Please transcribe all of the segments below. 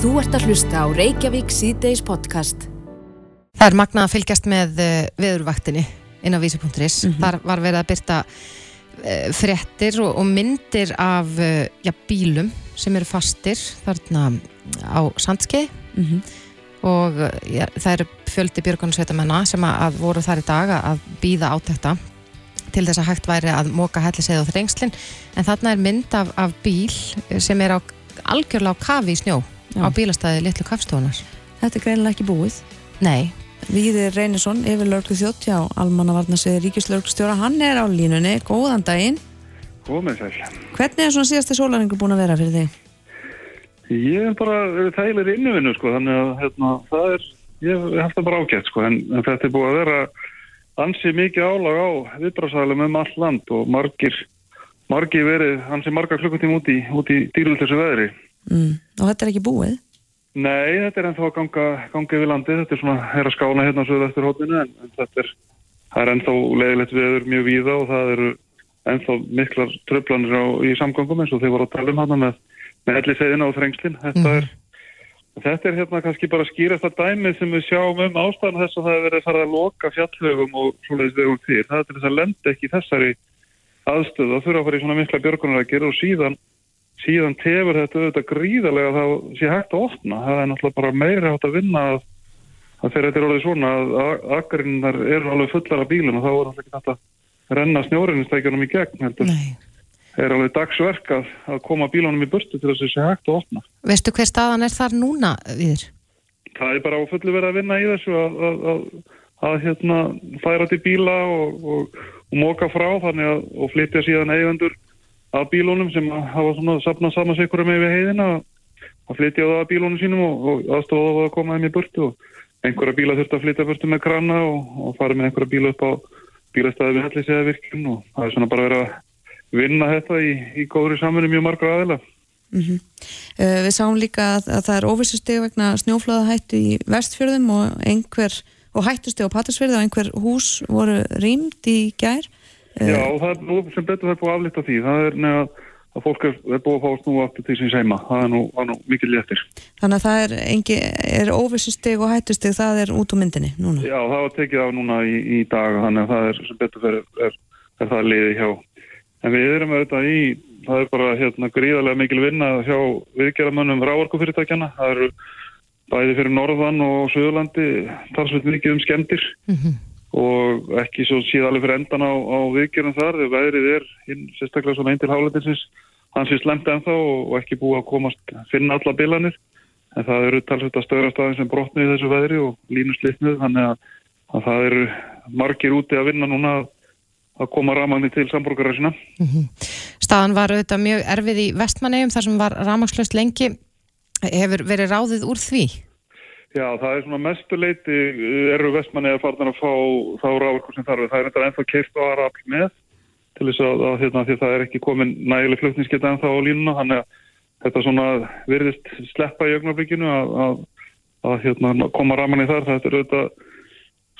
Þú ert að hlusta á Reykjavík síðdeis podcast. Það er magnað að fylgjast með uh, veðurvaktinni inn á vísi.is. Mm -hmm. Þar var verið að byrta uh, frettir og, og myndir af uh, já, bílum sem eru fastir þarna á Sandskei mm -hmm. og já, það eru fjöldi björgunarsveitamennar sem að, voru þar í dag að býða átækta til þess að hægt væri að móka hellisegð á þrengslinn en þarna er mynd af, af bíl sem er á, algjörlega á kafi í snjó Já. á bílastæði Littlu Kafstofunar Þetta er greinilega ekki búið. Nei. Víðir Reynisson, yfir lörglu þjótt hjá Almannavarnasviði Ríkislörglustjóra hann er á línunni, góðan daginn. Góðan sæl. Hvernig er svona síðasti sólaringur búin að vera fyrir þig? Ég er bara þægilegri innuvinnu sko, þannig að hérna, það er ég hef það bara ágætt sko, en, en þetta er búið að vera ansið mikið álag á viðbrásælum um all land og margir margir verið, ansið marga klukkutíma út í, út í dýrultösu veðri Mm. Og þetta er ekki búið? Nei, þetta er ennþá ganga, ganga yfir landið, þetta er svona herra skána hérna á söðu hóttinu en, en þetta er, er ennþá leiðilegt viður mjög víða og það eru ennþá miklar tröflanir á, í samgangum eins og þeir voru að tala um hana með, með elli segðina á þrengslinn. Þetta, mm. þetta er hérna kannski bara skýrast að dæmið sem við sjáum um ástæðan þess að það hefur verið farið að loka fjallögum og svoleiðis vegum fyrir. Það er til þess að lenda ekki þessari aðstöðu að þurfa að fara í svona mikla björgunar að gera og síðan síðan tefur þetta auðvitað gríðarlega þá sé hægt að opna. Það er náttúrulega bara meira hægt að vinna að, að þegar þetta er alveg svona að akkarinnar eru alveg fullar af bílum og þá er alltaf ekki hægt að renna snjórinnstækjunum í gegn heldur. Það er alveg dagsverk að, að koma bílunum í burtu til þess að það sé hægt að opna. Veistu hver staðan er þar núna við? Það er bara á fullu verið að vinna í þessu að, að hérna færa til bíla og, og, og móka frá þannig að og flytja síðan eigendur af bílónum sem hafa svona sapnað saman sekura með við heiðina að flytja það af bílónum sínum og, og aðstofa það að koma þeim í burtu og einhverja bíla þurft að flytja burtu með krana og, og fara með einhverja bíla upp á bílastæði við hellis eða virkun og það er svona bara verið að vinna þetta í, í góðri samfunni mjög margra aðila. Mm -hmm. uh, við sáum líka að, að það er óvissusteg vegna snjóflöðahættu í vestfjörðum og einhver og hættusteg á Patrísfjörðu og einhver hús voru rýmd í gær Já, eh, það er nú sem betur það búið að aflita því. Það er nefn að, fólk er, er búið að fá snú aftur til sín seima. Það er nú, nú mikið léttir. Þannig að það er, engi, er óvissusteg og hættusteg, það er út á myndinni núna? Já, það var tekið á núna í, í dag, þannig að það er sem betur fyrir, er, er það liði hjá. En við erum auðvitað í, það er bara hérna gríðarlega mikil vinna hjá viðgerðamönnum ráarkufyrirtækjana. Það eru bæði fyrir Norðan og Suðurlandi talsveit mikið um skemmtir. Mm -hmm og ekki svo síðan alveg fyrir endan á, á viðgjörnum þar þegar veðrið er hinn, sérstaklega svona einn til hálendisins hans er slemt ennþá og ekki búið að komast finna alla bilanir en það eru talsveit að stöðra staðin sem brotnið í þessu veðri og línu slitnuð þannig að, að það eru margir úti að vinna núna að, koma ramagni til samborgaræsina mm -hmm. Staðan var auðvitað mjög erfið í vestmannegjum þar sem var ramagslöst lengi hefur verið ráðið úr því? Já, það er svona mestuleiti eh, eru vestmanni að farna að fá þá ráður sem þarf. Það er enda ennþá keirt á aðrafl með til þess að, að hérna, því það er ekki komin nægileg flutningsgeta ennþá á línuna þannig að þetta svona virðist sleppa í ögnarbyggjunu að, að, að hérna, koma raman í þar. Þetta er auðvitað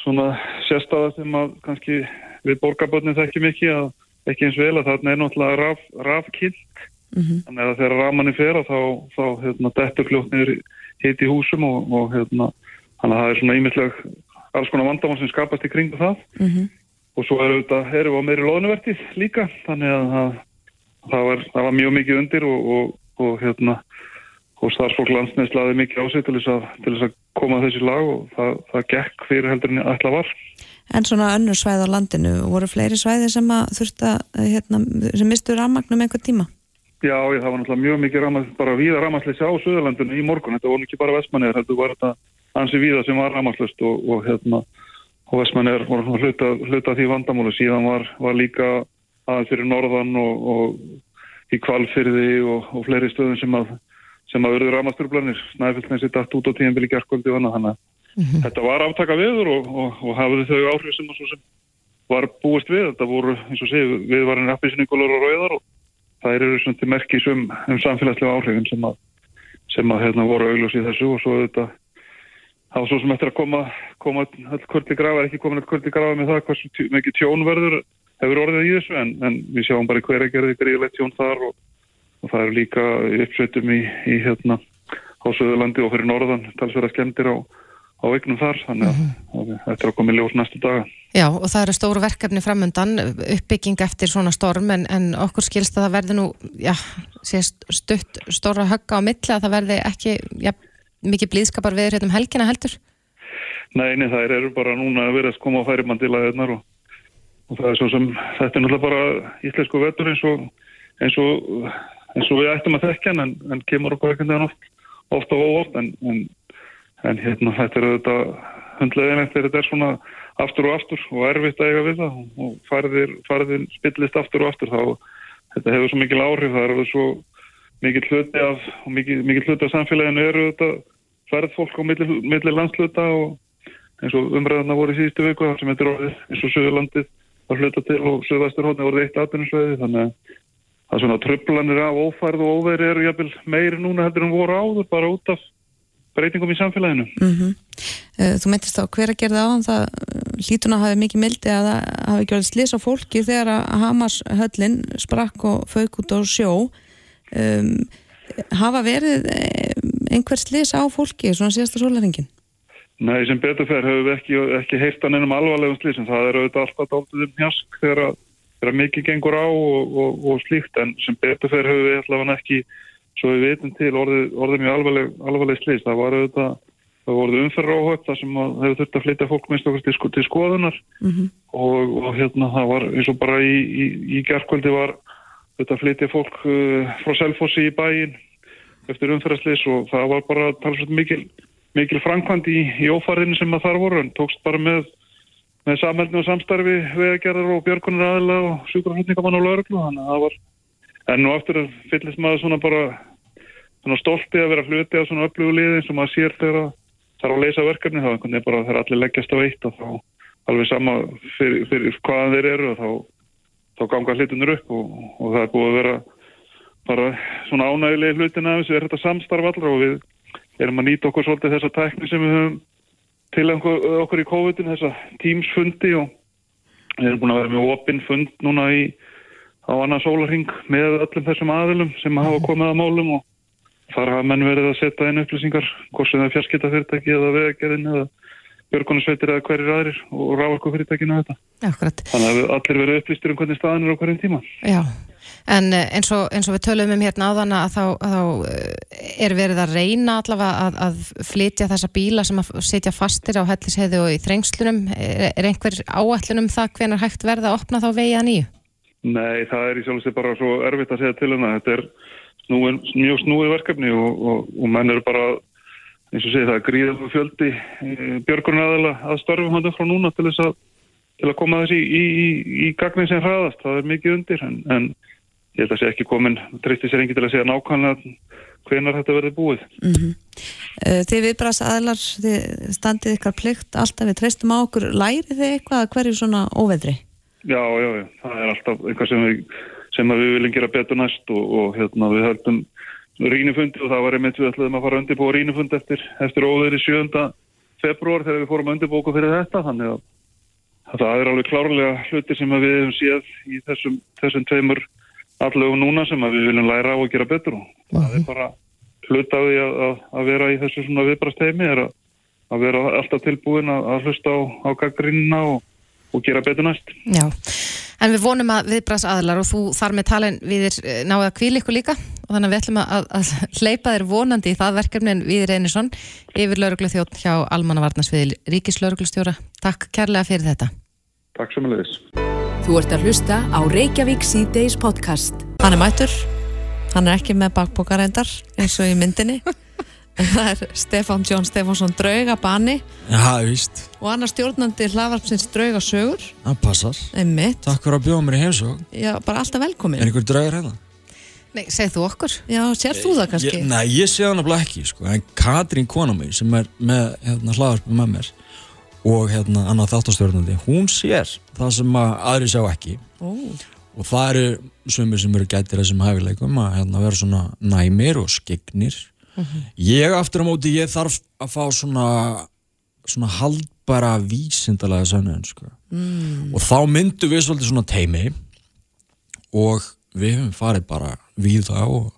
svona sérstaða sem að kannski við borgarbötnin þekkjum ekki að ekki eins vel að þarna er náttúrulega raf, rafkilt mm -hmm. þannig að þegar raman er fyrir þá, þá hérna, dettur kljóknir hitt í húsum og, og hérna, þannig að það er svona ímyndleg alls konar vandamál sem skapast í kringu það mm -hmm. og svo eru við erum við á meiri loðnuvertið líka þannig að það, það, var, það var mjög mikið undir og, og, og hérna og starfsfólk landsneist laði mikið á sig til þess að, til þess að koma þessi lag og það, það gekk fyrir heldur en ætla var. En svona önnur svæð á landinu, voru fleiri svæði sem að þurfta, hérna, sem mistu rammagnum einhver tíma? Já, ég, það var náttúrulega mjög mikið ramast, bara víða ramasleysi á Suðurlandinu í morgun. Þetta voru ekki bara vestmannir, þetta var þetta ansi víða sem var ramasleyst og, og, hérna, og vestmannir voru hluta, hluta því vandamólu. Síðan var, var líka aðeins fyrir norðan og, og í kvalfyrði og fleiri stöðum sem að, sem að verður ramasturplanir. Snæfellsnesi dætt út á tíðanbili gerðkvöldi og annað. Þannig mm -hmm. þetta var aftaka viður og hafiði þau áhrif sem, sem var búist við. Þetta voru, eins og séu, við varum appisinningulegur og rauðar og það eru svona til merkis um, um samfélagslega áhrifin sem að, sem að hérna, voru augljós í þessu og svo þetta var svo sem eftir að koma, koma all kvöldi grafa, ekki komin all kvöldi grafa með það hversu mikið tjónverður hefur orðið í þessu en, en við sjáum bara hver að gera því greiðilegt tjón þar og, og það eru líka uppsveitum í, í hérna, á Suðurlandi og fyrir Norðan talsverða skemmtir á, á eignum þar þannig að, þetta er að koma í ljós næstu daga. Já, og það eru stóru verkefni framundan, uppbygging eftir svona storm, en, en okkur skilst að það verði nú, já, stutt stóra högga á milli að það verði ekki, já, mikið blíðskapar við hérna um helgina heldur? Nei, nei, það eru bara núna að vera að koma á færimandilaðirnar og, og það er svo sem, þetta er náttúrulega bara íslensku vetur eins og, eins og, eins og við ættum að þekka en, en kemur okkur ekkert en oft, ofta og óvort en, en, en hérna þetta er auðvitað hundlegin eftir þetta er svona aftur og aftur og erfitt að eiga við það. Og farðir, farðir spillist aftur og aftur þá þetta hefur svo mikil áhrif. Það eru svo mikil hluti af og mikil, mikil hluti af samfélaginu eru þetta færð fólk á milli, milli landsluta og eins og umræðana voru í síðustu viku sem þetta er orðið eins og Suðurlandið var hluta til og Suðvæsturhóðin voru eitt atvinnusveiði þannig að það er svona tröflanir af ófærð og óveri eru jæfnvel meiri núna heldur en voru áður bara út af breytingum í samfélaginu. Mm -hmm. Þú myndist á hver að gera það á það hlítuna hafi mikið mildi að það hafi gjörðið slis á fólki þegar að Hamas höllin sprakk og fauk út á sjó um, hafa verið eh, einhver slis á fólki svona síðasta sólaringin? Nei, sem beturferð hefur við ekki, ekki heilt að nefnum alvarlegum slísum. Það er auðvitað alltaf dáltið um hjask þegar, þegar mikið gengur á og, og, og slíkt en sem beturferð hefur við allavega ekki, svo við veitum til, orðið, orðið mjög alvarleg, alvarleg slís. Það var auðvitað, það voruð umferðaróhaupp þar sem hefur þurft að flytja fólk minnst okkur til, sko, til skoðunar mm -hmm. og, og hérna það var eins og bara í, í, í gerðkvöldi var auðvitað að flytja fólk uh, frá Selfossi í bæin eftir umferðarslís og það var bara talsveit mikil mikil framkvæmt í, í ófarinu sem að þar voru en tókst bara með, með samhælni og samstarfi vegagerðar og björkunar aðila og sjúkraflutningamann og lauruglu þannig að það var enn og aftur að fyllist maður svona bara svona stolti að vera hluti á svona upplöfuliði sem maður sér þegar það er að leysa verkefni þá einhvern veginn bara þegar allir leggjast á eitt og þá alveg sama fyrir, fyrir hvaðan þeir eru og þá, þá ganga hlutinur upp og, og það er búið að vera bara svona ánægilegi hlutin þessu er þetta samstarf allra og við erum að nýta okkur svolítið þessa tækni sem við höfum til okkur í COVID-19, þessa tímsfundi og við erum búin að vera með opinn fund núna í, á annað sólarhing með öllum þessum aðilum sem hafa komið að málum og þar hafa menn verið að setja inn upplýsingar, hvort sem það er fjarskiptafyrirtæki eða vegagerinn eða björgunarsveitir eða hverjir aðrir og ráarkofyrirtækinu þetta. Akkurat. Þannig að allir verið upplýstir um hvernig staðin er á hverjum tíma. Já, en eh, eins og, eins og við tölum um hérna áðan að þá, þá eh, er verið að reyna allavega að, að flytja þessa bíla sem að setja fastir á hellisheiðu og í þrengslunum. Er, er einhver áallunum það hvenar hægt verða að opna þá vegi að nýju? Nei, það er í sjálfsveit bara svo erfitt að segja til hennar. Þetta er snúi, mjög snúi verkefni og, og, og menn eru bara eins og segi það gríðum fjöldi eh, björgurnaðala að störfum hann frá núna til þess að, til að koma þessi í, í, í gagnin sem hraðast, það er mikið undir en, en ég held að sé ekki komin treystir sér engi til að segja nákvæmlega hvenar þetta verður búið mm -hmm. Þið viðbrast aðlar þið standið ykkar plikt alltaf við treystum á okkur, lærið þið eitthvað hverju svona óveðri? Já, já, já, það er alltaf eitthvað sem við, sem við viljum gera betur næst og, og hérna við höldum rínufundi og það var einmitt við ætlaðum að fara að undirbúa rínufund eftir, eftir óður í 7. februar þegar við fórum að undirbúka fyrir þetta þannig að, að það er alveg klárlega hluti sem við hefum séð í þessum, þessum tveimur allögum núna sem við viljum læra á að gera betur og það er bara hlut af því að, að vera í þessu svona viðbrasteimi er að, að vera alltaf tilbúin að hlusta á, á gaggrínina og, og gera betur næst. Já, en við vonum að viðbrast aðlar og þú þar með talin við er eh, náðu að kvíla ykkur líka og þannig að við ætlum að, að hleypa þér vonandi í það verkefni en við Reynisson yfir lauruglu þjótt hjá Almannavarnasviðil Ríkislauruglustjóra. Takk kærlega fyrir þetta. Takk sem að leiðis. Þú ert að hlusta á Reykjavík C-Days podcast. Hann er mættur, hann er ekki með bakbókarendar eins og í myndinni. það er Stefán Jón Stefánsson Draugabani Já, víst og annar stjórnandi hlaðvarpsins Draugasögur Það passar Einmitt. Takk fyrir að bjóða mér í heimsók Já, bara alltaf velkomin Er einhver draugur hérna? Nei, segð þú okkur Já, sér þú það kannski? Nei, ég sé hann alveg ekki sko. en Katrín kona mér sem er með hérna, hlaðvarpum með mér og hérna annað þáttastjórnandi hún sér það sem að aðri sjá ekki Ó. og það eru sumir sem eru gætir þessum hæfileikum að hérna, vera svona næmir og skegnir mm -hmm. ég aftur á móti ég þarf að fá svona svona haldbara vísindalega sannuðin sko. mm. og þá myndu við svolítið svona teimi og við hefum farið bara við það og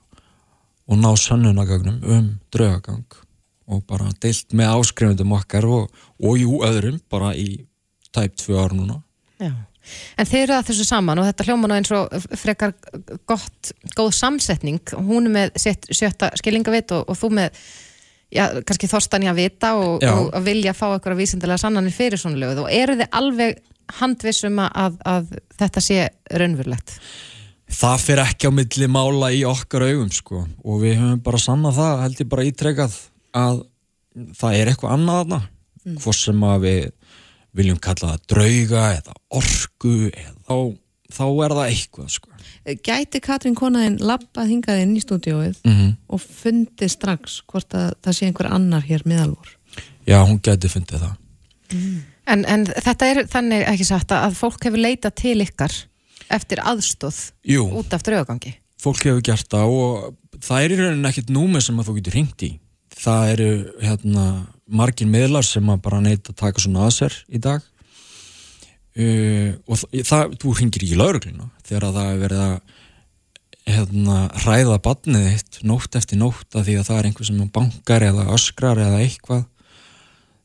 og ná sönnunagögnum um draugagang og bara deilt með áskrifundum okkar og, og jú öðrum bara í tæp tvö ár núna Já. En þeir eru að þessu saman og þetta hljóman á eins og frekar gott, góð samsetning. Hún er með sitt sjötta skilingavit og, og þú með, já, kannski þorstan í að vita og, og að vilja fá eitthvað vísindilega sannanir fyrir svona löguð og eru þið alveg handvissum að, að þetta sé raunverulegt? Það fyrir ekki á milli mála í okkar augum sko. Og við höfum bara sannað það held ég bara ítrekað að það er eitthvað annað þarna. Mm. hvort sem að við viljum kalla það drauga eða orku eða þá, þá er það eitthvað sko Gæti Katrín konaðinn lappað hingað inn í stúdíóið mm -hmm. og fundið strax hvort að það sé einhver annar hér miðalvor? Já, hún geti fundið það En, en þetta er þannig ekki sagt að fólk hefur leitað til ykkar eftir aðstóð Jú, út af draugagangi. fólk hefur gert það og það er í rauninni ekkert númer sem að þú getur hringt í það eru hérna margir miðlar sem að bara neyta að taka svona að sér í dag. Uh, og það, þú hringir í laurugluna þegar að það er verið að hérna hræða badnið þitt nótt eftir nótt að því að það er einhver sem bankar eða öskrar eða eitthvað.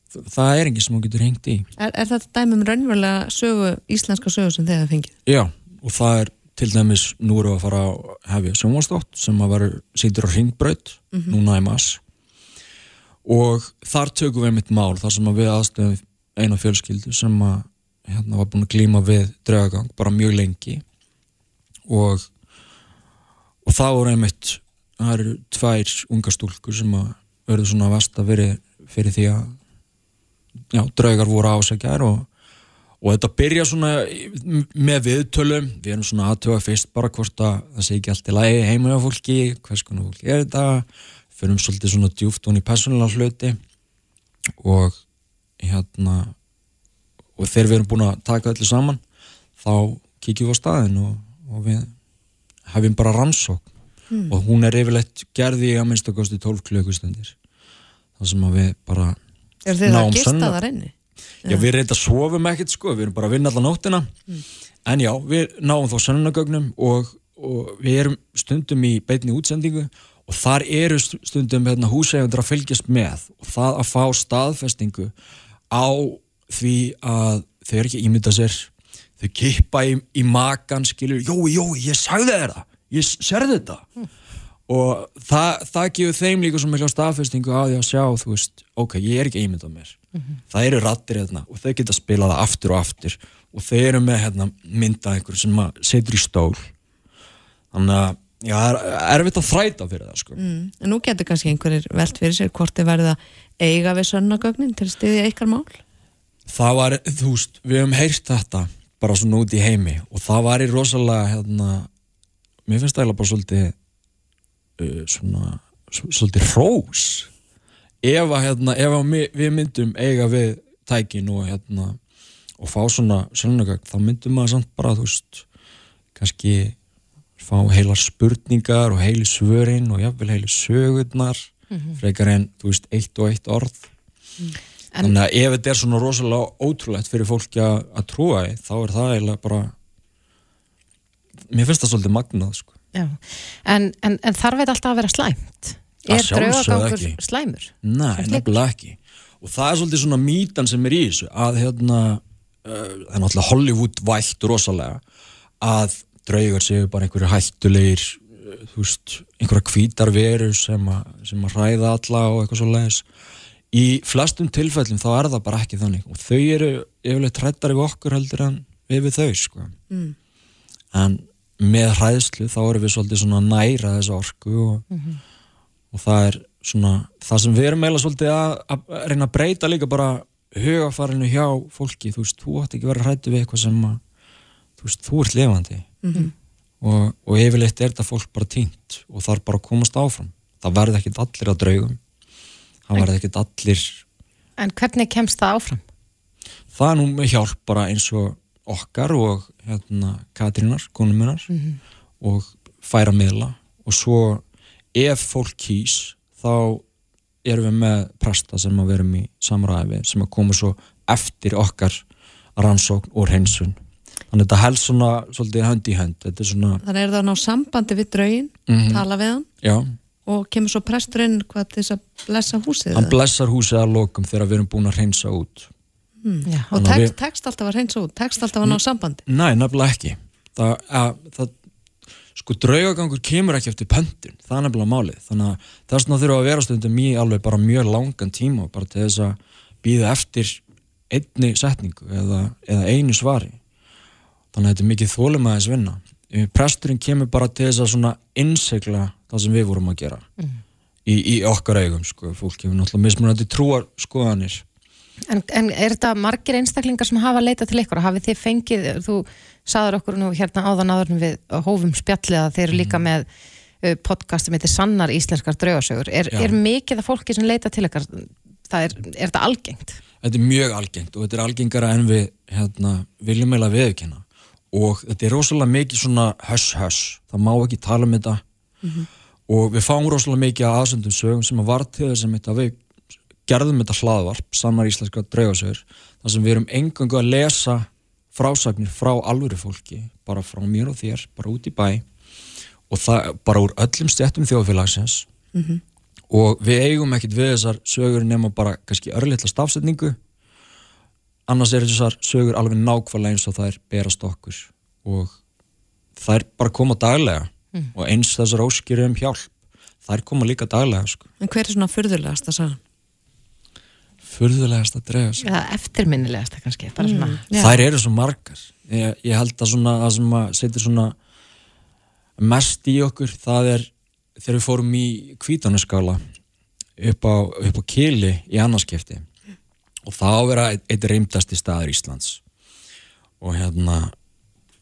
Það er enginn sem þú getur hringt í. Er, er þetta dæmum raunverulega sögu, íslenska sögu sem þið hefði fengið? Já, og það er til dæmis nú við að fara að hefja sjónvastótt sem að vera sýndur á ringbraut núna í mass og þar tökum við mitt mál þar sem við aðstöðum eina fjölskyldu sem að hérna var búin að glíma við draugagang bara mjög lengi. Og og það voru einmitt það eru tvær unga stúlkur sem að verður svona vest að veri fyrir því að já, draugar voru ásækjar og og þetta byrja svona með viðtölum, við erum svona aðtöga fyrst bara hvort að það sé ekki allt í lagi heima á fólki, hvers konar fólki er þetta förum svolítið svona djúft hún í persónulega hluti og hérna og þegar við erum búin að taka öllu saman þá kíkjum við á staðin og, og við hefum bara rannsók og hún er yfirleitt gerði minnst að kosti 12 klukkustundir. Þar sem að við bara Er Náum að gista þar inni? Já, við reynda að sofum ekkert sko, við erum bara að vinna allan nóttina. En já, við náum þá sönnunagögnum og, og við erum stundum í beinni útsendingu og þar eru st- stundum hérna, húsægundur að fylgjast með. Og það að fá staðfestingu á því að þau eru ekki að ímynda sér. Þau kippa í, í makan skilur, jói, jói, ég sagði þér það. Ég s- sérði þetta. Og það, það gefur þeim líka svo mikla staðfestingu á því að sjá, þú veist ok, ég er ekki að ímynda mér. Það eru rattir hérna og þau geta spilað það aftur og aftur. Og þau eru með hérna, mynda einhver sem að setur í stól. Þannig að já, það er erfitt að þræta fyrir það sko. Mm. En nú getur kannski einhverjir velt fyrir sér hvort þið verða eiga við sönnagögnin til að styðja ykkar mál? það var, þú veist, við hefum heyrt þetta bara svona út í heimi og það var í rosalega hérna, mér finnst það bara svolítið uh, svona svolítið hrós ef að hérna, ef að við myndum eiga við tækin og hérna og fá svona sérnögögn þá myndum maður samt bara, þú veist kannski fá heilar spurningar og heili svörin og jafnvel heili sögurnar frekar en, þú veist, eitt og eitt orð En- þannig að ef þetta er svona rosalega ótrúlegt fyrir fólki að, trúa því, þá er það eiginlega bara mér finnst það svolítið magnað sko. Já. En, en, en þarf þetta alltaf að vera slæmt? Er draugagangur slæmur? Nei, nefnilega ekki og það er svolítið svona mítan sem er í þessu að hérna uh, það er náttúrulega Hollywood vægt rosalega að draugar séu bara einhverju hættulegir þú veist, einhverja hvítar veru sem, sem að ræða alla og eitthvað svo leiðis í flestum tilfellum þá er það bara ekki þannig. Og þau eru yfirleitt hrættari við okkur heldur en við við þau sko. Mm. en með hræðslu þá erum við svolítið næra þessa orku og, og það er svona það sem við erum eiginlega svolítið að, að reyna að breyta líka bara hugafarinu hjá fólki, þú veist, þú átt ekki vera hrættu við eitthvað sem að þú veist, þú ert lifandi og, og yfirleitt er þetta fólk bara týnt og þarf bara að komast áfram. Það verði ekkit allir að draugum. Það verði ekkit allir En hvernig kemst það áfram? það er nú með hjálp bara eins og okkar og hérna Katrínar, konum minnar og færa miðla. Og svo ef fólk kýs þá erum við með presta sem að verum í samræði við sem að koma svo eftir okkar rannsókn og hreinsun þannig að þetta helst svona svolítið hönd í hönd þetta er svona, Þannig er það að ná sambandi við draugin, Mhm. tala við hann. Já, og kemur svo presturinn hvað til þess að blessa húsið hann blessar húsið að lokum þegar við erum búin að hreinsa út. Já. og tekst, við- tekst alltaf að reynsa út tekst alltaf að ná sambandi? Nei, nefnilega ekki. Það, að, það, sko draugagangur kemur ekki eftir pöntun, það er nefnilega málið. Þannig að þess vegna þurfa að vera stundum í alveg bara mjög langan tíma bara til þess að býða eftir einni setningu eða, eða einu svari þannig að þetta er mikið þólum aðeins vinna presturinn kemur bara til þess að svona innsegla það sem við vorum að gera í, í okkar eigum sko, fólk hefur náttúrulega mismunandi trúar skoðanir En, en er þetta margir einstaklingar sem hafa leitað til ykkur? Hafið þið fengið, þú saður okkur nú hérna áðan áður en við hófum spjallið að þið eru líka með uh, podcast sem heitir Sannar íslenskar draugasögur. Er, er mikið af fólki sem leitað til ykkar? Það er, er þetta algengt? þetta er mjög algengt og þetta er algengara en við hérna, viljum meila viðkynna og þetta er rosalega mikið svona höss-höss, það má ekki tala um þetta. Og við fáum rosalega mikið að aðsöndum sögum sem að var til þess að við gerðum þetta hlaðvarp, sannar íslenska draugasögur, þar sem við erum engangu að lesa frásagnir frá alvöru fólki, bara frá mér og þér, bara út í bæ. Og það bara úr öllum stjættum þjóðfélagsins. Og við eigum ekkit við þessar sögur nema bara kannski örlitla stafsetningu annars er þessar sögur alveg nákvæmlega eins og þær berast okkur og þær bara koma daglega og eins þessar óskir um hjálp þær koma líka daglega sko. en hver er svona furðulegast að sagja? furðulegast að drega sig Eða eftirminnilegasta kannski, bara svona. Já. þær eru svo margar ég, ég held að svona það sem að setur svona mest í okkur það er þegar við fórum í kvítanuskála upp á, upp á Kili í annarskipti og það á að vera eitt, reymdasti staður Íslands. Og hérna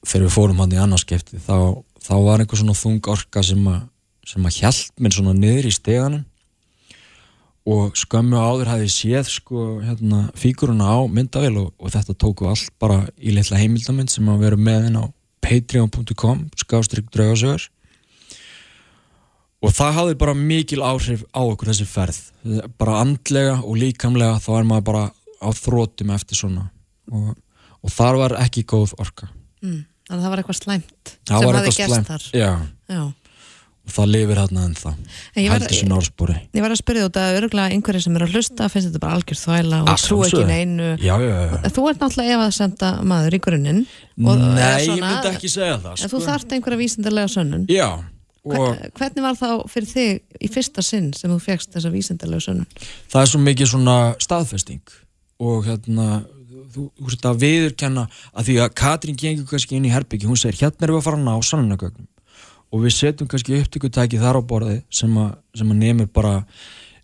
þegar við fórum hann í annarskipti þá, þá var einhver svona þung orka sem að, sem að hjælt mér svona niður í steganum. Og skömmu áður hafði ég séð sko hérna fíguruna á myndavél og, og þetta tóku allt bara í litla heimildamind sem að vera með inn á patreon.com skástrygg draugasögur. Og það hafði bara mikil áhrif á okkur þessi ferð. Bara andlega og líkamlega þá er maður bara á þrótum eftir svona. Og, og þar var ekki góð orka. Mm. Þannig að það var eitthvað slæmt það sem eitthvað gerst slæmt. þar. Já, Já. og það lifir hérna En var, heldur sinna orðspúri ég var að spyrja út að örgulega einhverju sem eru að hlusta finnst þetta bara algjör þvæla og trú ekki neinu. Já, já, já Þú ert náttúrulega ef að senda maður í grunninn Nei, ég svona- myndi ekki segja það En þú þarft einhverja vísindarlega sönnun. Já, Hvernig var þá fyrir þig í fyrsta sinn sem þú fegst þessa vísindarlega sönnun? það er svo mikið svona staðfesting og hérna þú, veist að viðurkenna að því að Katrín gengur kannski inn í herbyggi hún segir hérna erum við að fara að ná sannunagögnum og við setjum kannski upptökutæki þar á borði sem að, sem að nefnir bara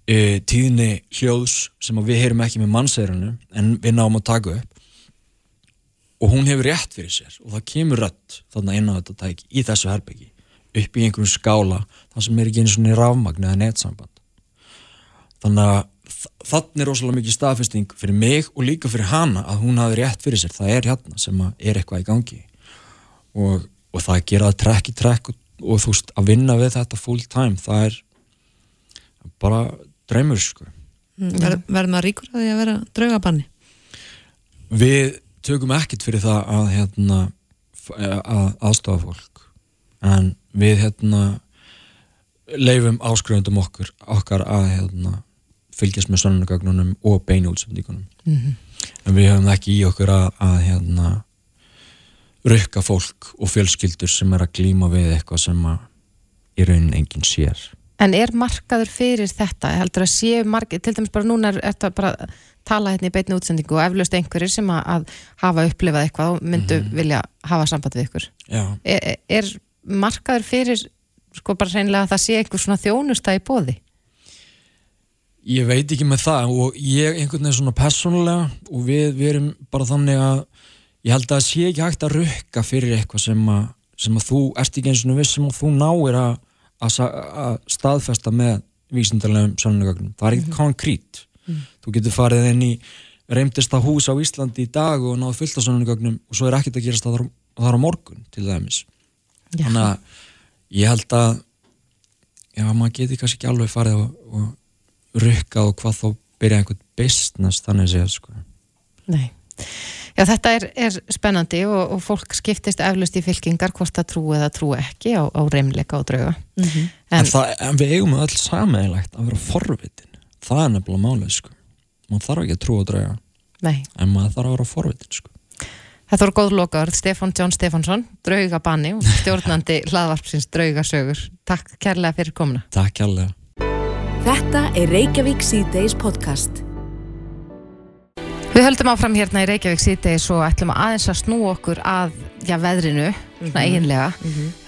e, tíðni hljóðs sem að við heyrum ekki með mannsæðurinu en við náum að taka upp. Og hún hefur rétt fyrir sér og það kemur rött þarna inn á þetta tæki í þessu herbyggi upp í einhverjum skála þar sem er ekki einu svona rafmagn eða netsamband. Þannig að þannig er rosalega mikið staðfesting fyrir mig og líka fyrir hana að hún hafi rétt fyrir sér, það er hérna sem er eitthvað í gangi. Og, og það gera það trekk í trekk og, og þú veist að vinna við þetta full time það er bara draumur sko. Ver, Verður maður ríkur að því að vera draugabanni? við tökum ekkert fyrir það að hérna f- að aðstofa fólk. En við hérna leifum áskrifundum okkur okkar að hérna fylgjast með sönnunagögnunum og beinu útsendingunum en við höfum það ekki í okkur að, að hérna rukka fólk og fjölskyldur sem er að glíma við eitthvað sem að í raunin enginn sér En er markaður fyrir þetta? Heldur að séu markið, til dæmis bara núna er þetta bara að tala hérna í beinni útsendingu og eflaust einhverjir sem að, að hafa upplifað eitthvað og myndu vilja hafa samband við ykkur. Er, er markaður fyrir sko bara reynilega að það sé einhver svona þjónusta í bóði? Ég veit ekki með það og ég einhvern veginn svona persónulega og við, við erum bara þannig að ég held að það sé ekki hægt að rukka fyrir eitthvað sem að, sem að þú ert ekki eins og viss sem að þú náir að, að, að staðfesta með vísindarlegum sannleikagnum. Það er ekkert konkrít. Þú getur farið inn í reymdista hús á Íslandi í dag og náðu fullt af sannleikagnum og svo er ekkert að gerast þar, þar á morgun til dæmis. Já. Þannig að ég held að já, maður geti kannski ekki alveg farið og, og rukkað og hvað þá byrja einhvern business þannig séð sko. Nei. Já, þetta er, er spennandi og, og fólk skiptist eflust í fylkingar hvort það trú eða trú ekki á, á reymleika og drauga. Mhm. En, En, það, en við eigum öll sameiginlegt að vera forvitin það er nefnilega málið sko maður þarf ekki að trúa að drauga nei, en maður þarf að vera forvitin sko þetta voru góð lokaður. Stefán John Stefánsson, draugabanni og stjórnandi hlaðvarpsins draugasögur. Takk kærlega fyrir komuna. Takk kærlega Þetta er Reykjavík C-Days podcast. Við höldum áfram hérna í Reykjavík síðdegis og ætlum aðeins að snú okkur að já, veðrinu, svona eiginlega.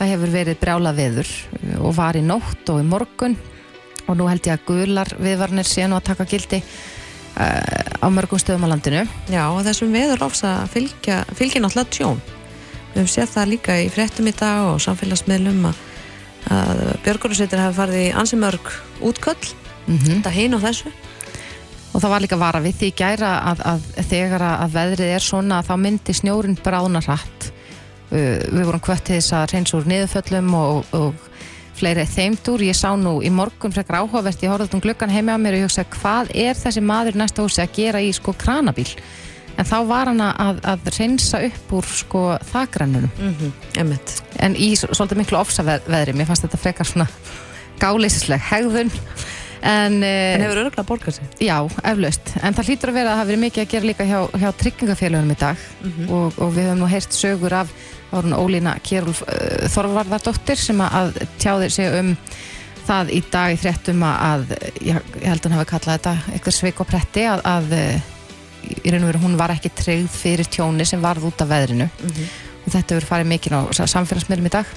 Það hefur verið brjála veður og var í nótt og í morgun og nú held ég að gular viðvarnir sé nú að taka gildi uh, á mörgum stöðum á landinu. Já, og þessum veður ofsa fylgja, fylgja náttúrulega tjón. Við höfum séð það líka í fréttum í dag og samfélagsmiðlum að, að Björgunarsveitir hafi farið í ansi mörg útköll, Mm þetta hinn og þessu. Og það var líka vara við því gæra að, að þegar að veðrið er svona þá myndi snjórin brána hratt. Uh, við vorum kvött til þess að reyns úr niðurföllum og, og fleiri þeimdur. Ég sá nú í morgun frekar áhugavert, ég horfði um gluggan heimi á mér og ég hugsa hvað er þessi maður næsta húsi að gera í sko kranabíl? En þá var hann að, að reynsa upp úr sko þakrannunum. Mm -hmm. En í svolítið miklu ofsaveðri, mér fannst þetta frekar svona gáleisisleg hegðun. En, En en hefur örgulega borgað sig. Já, eflaust. En það hlýtur að vera að hafi verið mikið að gera líka hjá, hjá tryggingafélagunum í dag og, og við höfum nú heyrt sögur af hún Ólína Kjærúlf uh, Þorvarðardóttir sem að tjáðir sig um það í dag í fréttum að, að ég, ég held að hún hafi kallað þetta eitthvað sveik og pretti að, að í raun og veru hún var ekki tryggð fyrir tjóni sem varð út af veðrinu og þetta hefur farið mikið á sa- samfélagsmiðlum í dag.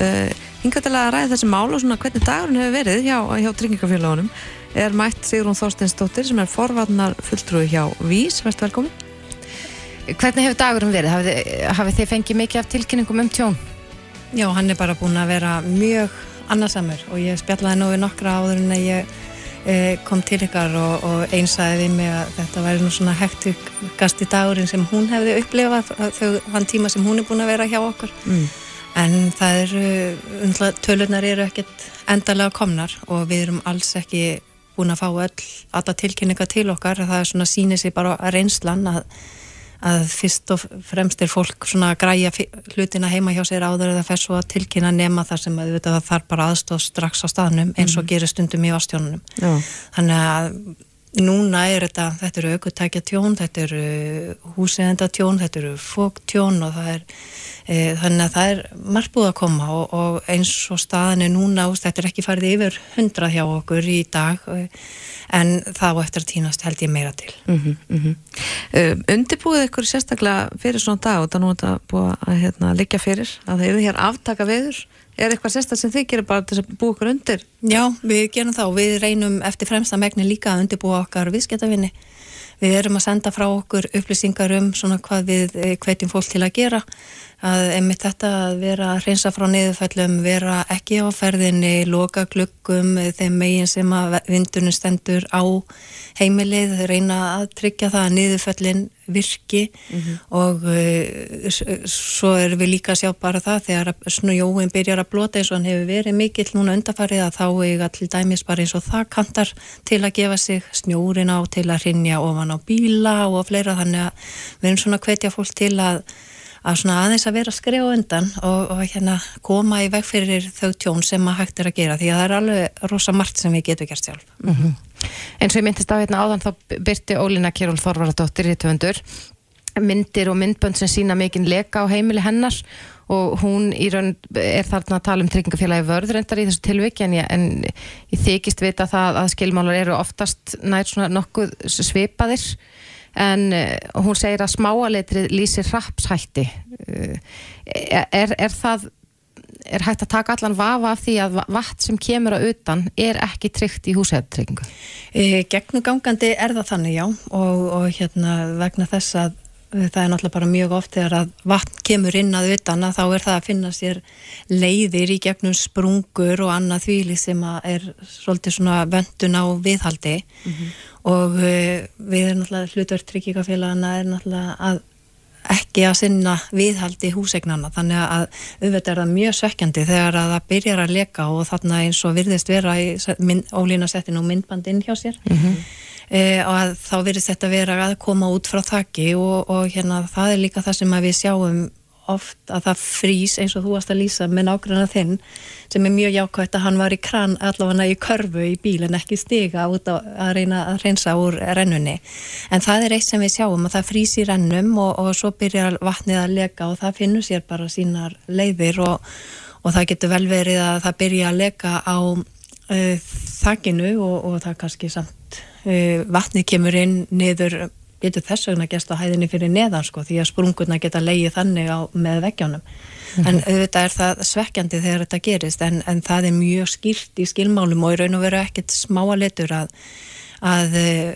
Uh, hingað til að ræða þessi mál og svona hvernig dagurinn hefur verið hjá, hjá tryggingafélagunum er mætt Sigrún Þorsteinsdóttir sem er forvarnar fulltrúi hjá Vís, verðst velkomin. Hvernig hefur dagurum verið? Hafið, hafið þið fengið mikið af tilkynningum um tjón? Já, hann er bara búin að vera mjög annarsamur og ég spjallaði nú við nokkra áður en ég kom til ykkar og, og einsaði við mig að þetta væri nú svona hektikast í dagurinn sem hún hefði upplifað þann tíma sem hún er búin að vera hjá okkur Mm. en það eru undla, tölunar eru ekkert endalega komnar og við erum alls ekki búin að fá öll, alla tilkynninga til okkar það er svona sýnir sig bara reynslan að að fyrst og fremst er fólk svona að græja hlutina heima hjá sér áður eða fer svo að tilkynna nema þar sem að það þarf bara aðstóð strax á staðnum eins og gerir stundum í vastjónunum. Já. Þannig að núna er þetta, þetta eru aukutækja tjón, þetta eru húsegenda tjón, þetta eru fóktjón og það er, þannig að það er margt búið að koma og, og eins og staðan er núna, úst, þetta er ekki farið yfir hundrað hjá okkur í dag e, en það á eftir að týnast held ég meira til. Mm -hmm, uh, undirbúið ykkur sérstaklega fyrir svona dag og það nú er þetta búið að hérna, liggja fyrir að það eru hér aftaka veður er eitthvað sérstaklega sem þið gerir bara til að búið ykkur undir Já, við gerum það og við reynum eftir fremsta megni líka að undirbúa okkar viðskiptavinni. Við erum að senda frá okkur upplýsingar um svona hvað við eh, hvetjum fólk til að gera. Að einmitt þetta að vera að hreinsa frá niðurfællum, vera ekki á ferðinni, loka gluggum, eh, þeim megin sem að vindunum stendur á heimilið, reyna að tryggja það að niðurfællin virki. Og uh, svo erum við líka að sjá bara það þegar snjóin byrjar að blota eins og hann hefur verið mikill núna undarfarið að þá eiga til dæmis bara eins og það kantar til að gefa sig snjórin á til að hrinja ofan á bíla og fleira. Þannig að við erum svona að hvetja fólk til að að svona aðeins að vera að skrifa undan og, og hérna koma í veg fyrir þau tjón sem að hægt er að gera því að það er alveg rosa margt sem við getum gert sjálf. eins og ég myndist á hérna áðan þá byrti Ólína Kjærúl Þorvaradóttir rítufundur myndir og myndbönd sem sína mikinn leka á heimili hennar og hún í raun er þarna að tala um tryggingafélagi vörðrendar í þessu tilviki en ég, en ég þykist vita það að skilmálar eru oftast nær svona nokkuð svipaðir en uh, hún segir að smáaletrið lýsir rapshætti uh, er, er það er hægt að taka allan vafa af því að vatn sem kemur á utan er ekki tryggt í húsæðtryggingu? Gegnugangandi er það þannig, já, og, og hérna vegna þess að það er náttúrulega bara mjög oft þegar að vatn kemur inn að utan að þá er það að finna sér leiðir í gegnum sprungur og annað þvíli sem er svolítið svona vöndun á viðhaldi. Og e, við erum náttúrulega hlutverð tryggingafélagana er náttúrulega að ekki að sinna viðhaldi húsegnana þannig að auðvitað er það mjög svekkjandi þegar að það byrjar að leka og þarna eins og virðist vera í ólína settin og myndband inn hjá sér. Mm -hmm. E, og að þá virðist þetta vera að koma út frá þakki og, og hérna það er líka það sem að við sjáum oft að það frýs eins og þú varst að lýsa með nákvæmlega þinn sem er mjög jákvæmt að hann var í kran allavega í körfu í bíl en ekki stiga út á að reyna að reynsa úr rennunni. En það er eitt sem við sjáum að það frýs í rennum og, og svo byrjar vatnið að leka og það finnur sér bara sínar leiðir og, og það getur vel verið að það byrja að leka á uh, þakkinu og, og það kannski samt uh, vatnið kemur inn niður getur þess vegna gæst á hæðinni fyrir neðan sko því að sprungurna geta leiðið þannig á, með veggjónum mm -hmm. en auðvitað er það svekkjandi þegar þetta gerist en, en það er mjög skýrt í skilmálum og í raun og veru ekkert smáa letur að, að eh,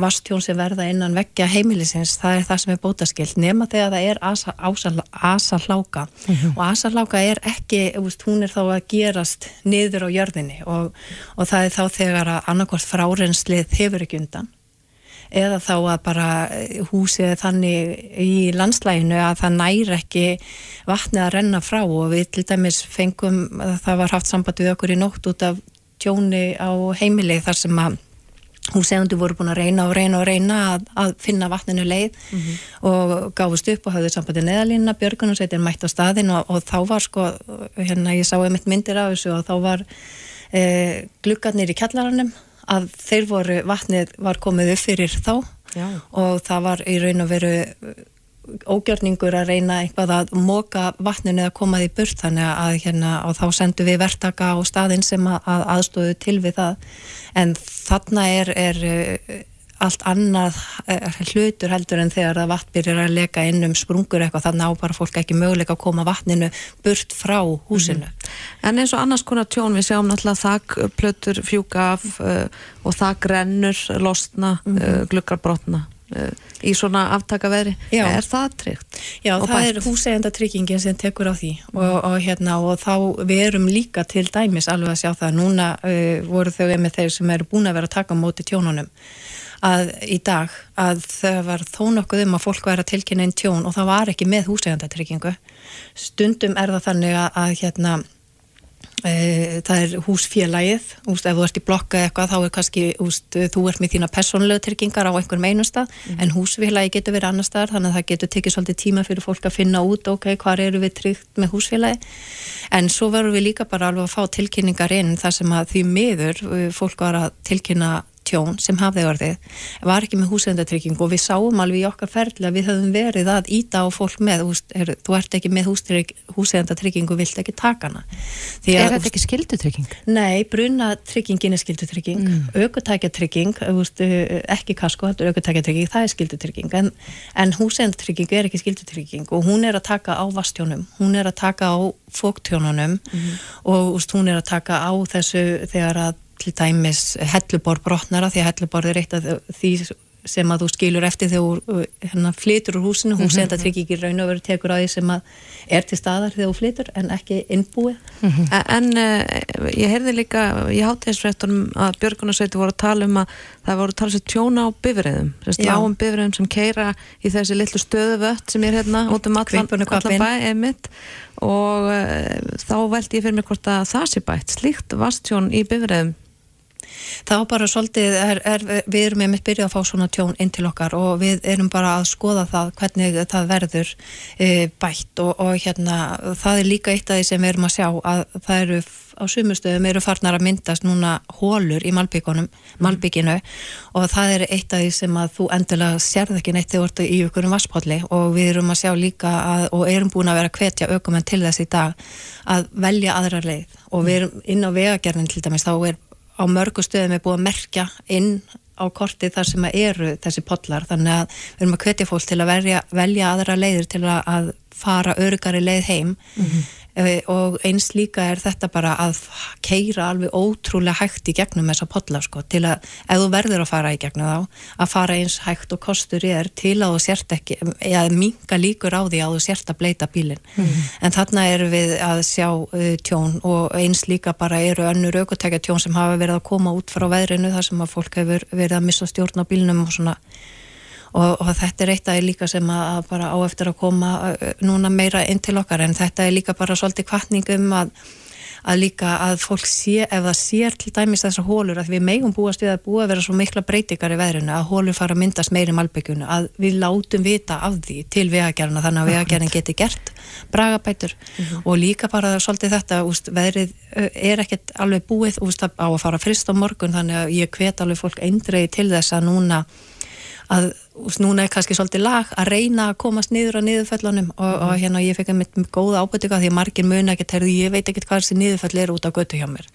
vastjón sem verða innan veggja heimilisins það er það sem er bótaskilt nema þegar það er asa, asa, asa hláka mm -hmm. og asa hláka er ekki veist, hún er þá að gerast niður á jörðinni og, og það er þá þegar að annarkvært fráreinslið hefur ekki undan eða þá að bara húsið þannig í landslæginu að það næri ekki vatnið að renna frá og við til dæmis fengum, það var haft samband við okkur í nótt út af tjóni á heimilið þar sem að húsegandi voru búin að reyna og reyna og reyna að, að finna vatninu leið mm -hmm. og gáðust upp og hafði sambandi neðalínna Björgun og setið mætt á staðin og, og þá var sko, hérna ég sá einmitt myndir af þessu og þá var eh, gluggarnir í kjallaranum að þeir voru, vatnið var komið upp fyrir þá Já. og það var í raun og veru ógjörningur að reyna eitthvað að móka vatninu eða koma því burt þannig að hérna og þá sendu við verktaka á staðin sem að, að aðstóðu til við það en þarna er, er uh, allt annað eh, hlutur heldur en þegar að vatn byrjar að leka inn um sprungur eitthvað þannig á bara fólk ekki möguleika að koma vatninu burt frá húsinu. Mm -hmm. En eins og annars konar tjón við sjáum náttúrulega þakplötur fjúka af uh, og þakrennur losna, mm -hmm. uh, gluggarbrotna uh, í svona aftakaveðri. Er það tryggt? Já, það bætt? er húsegjandatryggingin sem tekur á því og, og hérna og þá við erum líka til dæmis alveg að sjá það. Núna voru þau með þeir sem eru búin að vera að taka móti tjónunum að í dag að það var þó nokkuð um að fólk væri að tilkynna einn tjón og það var ekki með húsægandatryggingu stundum er það þannig að, að hérna e, það er húsfélagið úst, ef þú ert í blokka eitthvað þá er kannski úst, þú ert með þína personlega tryggingar á einhverjum einum stað mm. en húsfélagi getur verið annar stað þannig að það getur tekið svolítið tíma fyrir fólk að finna út ok, hvað eru við tryggt með húsfélagi en svo verður við líka bara alveg að fá tilkynningar inn þar sem að því miður fólk var að tilkynna tjón sem hafði orðið var ekki með húsendatrygging og við sáum alveg í okkar ferli að við höfum verið að íta á fólk með, er, þú ert ekki með húsendatrygging og vilt ekki taka hana að, Er þetta ekki skildutrygging? Nei, brunatryggingin er skildutrygging mm. aukotækjatrygging ekki kasko, aukotækjatrygging það er skildutrygging en, en húsendatrygging er ekki skildutrygging og hún er að taka á vastjónum, hún er að taka á fóktjónunum mm. og úst, hún er að taka á þessu þegar að til dæmis hellubor brotnara því að hellubor er eitt af því sem að þú skilur eftir þegar þú hérna, flytur úr húsinu, hún segir að tryggi ekki raun og veru tekur að því sem að er til staðar þegar þú flytur en ekki innbúið. Mm -hmm. En uh, ég heyrði líka í hátægisfrættunum að Björgunarsveitu voru að tala um að það voru að tala sér tjóna á bifriðum lágum bifriðum sem keira í þessi litlu stöðu vött sem er hérna út um allan, allan bæ emitt og uh, þá veldi ég fyrir mig hvort að það sé bætt. Slíkt vastjón í bifriðum þá bara svolítið er, er, við erum með mitt byrjuð að fá svona tjón inn til okkar og við erum bara að skoða það hvernig það verður e, bætt og, og hérna það er líka eitt af því sem við erum að sjá að það eru á sumustöðum eru farnar að myndast núna hólur í Malbyggunum, Malbygginu og það er eitt af því sem að þú endilega sérð ekki neitt þegar þú ert í ykkur um vasspalli og við erum að sjá líka að, og erum búin að vera að hvetja aukumenn til þess í dag að velja aðra leið og við erum inn á vegagerðin til dæmis þá er á mörgu stöðum er búið að merkja inn á kortið þar sem eru þessi podlar þannig að við erum að hvetja fólk til að velja, velja aðra leiðir til að fara örugari leið heim mm -hmm. Eh, og eins líka er þetta bara að keira alveg ótrúlega hægt í gegnum þessa podla sko til að ef þú verður að fara í gegnum þá að fara eins hægt og kostur er til að þú sért ekki eða minga líkur á því að þú sért að bleita bílin mm. En þarna er við að sjá uh, tjón og eins líka bara eru önnur aukotækja tjón sem hafa verið að koma út frá veðrinu þar sem að fólk hefur verið að missa stjórn á bílinum og svona og, og þetta er eitt af því líka sem að bara á eftir að koma uh, núna meira inn til okkar. En þetta er líka bara svolítið kvartningum að að líka að fólk sé, ef það sér til dæmis þessar hólur, að við megum búast við að búa að vera svo mikla breytingar í veðrunu að hólur fara að myndast meiri malbyggjunu að við látum vita af því til vegagerna þannig að vegagerna geti gert bragabætur mm -hmm. og líka bara svolítið þetta, úst, veðrið er ekkert alveg búið úst, á að fara frist á morgun þannig að ég hvet alveg fólk eindrei til þess að núna að núna er kannski svolítið lag að reyna að komast niður á niðurföllunum og, og mhm. hérna ég fekk einmitt góða ábyrtinga því að margir mun ekkert, heyrðu ég veit ekkert hvað þessi niðurföll er út á götu hjá mér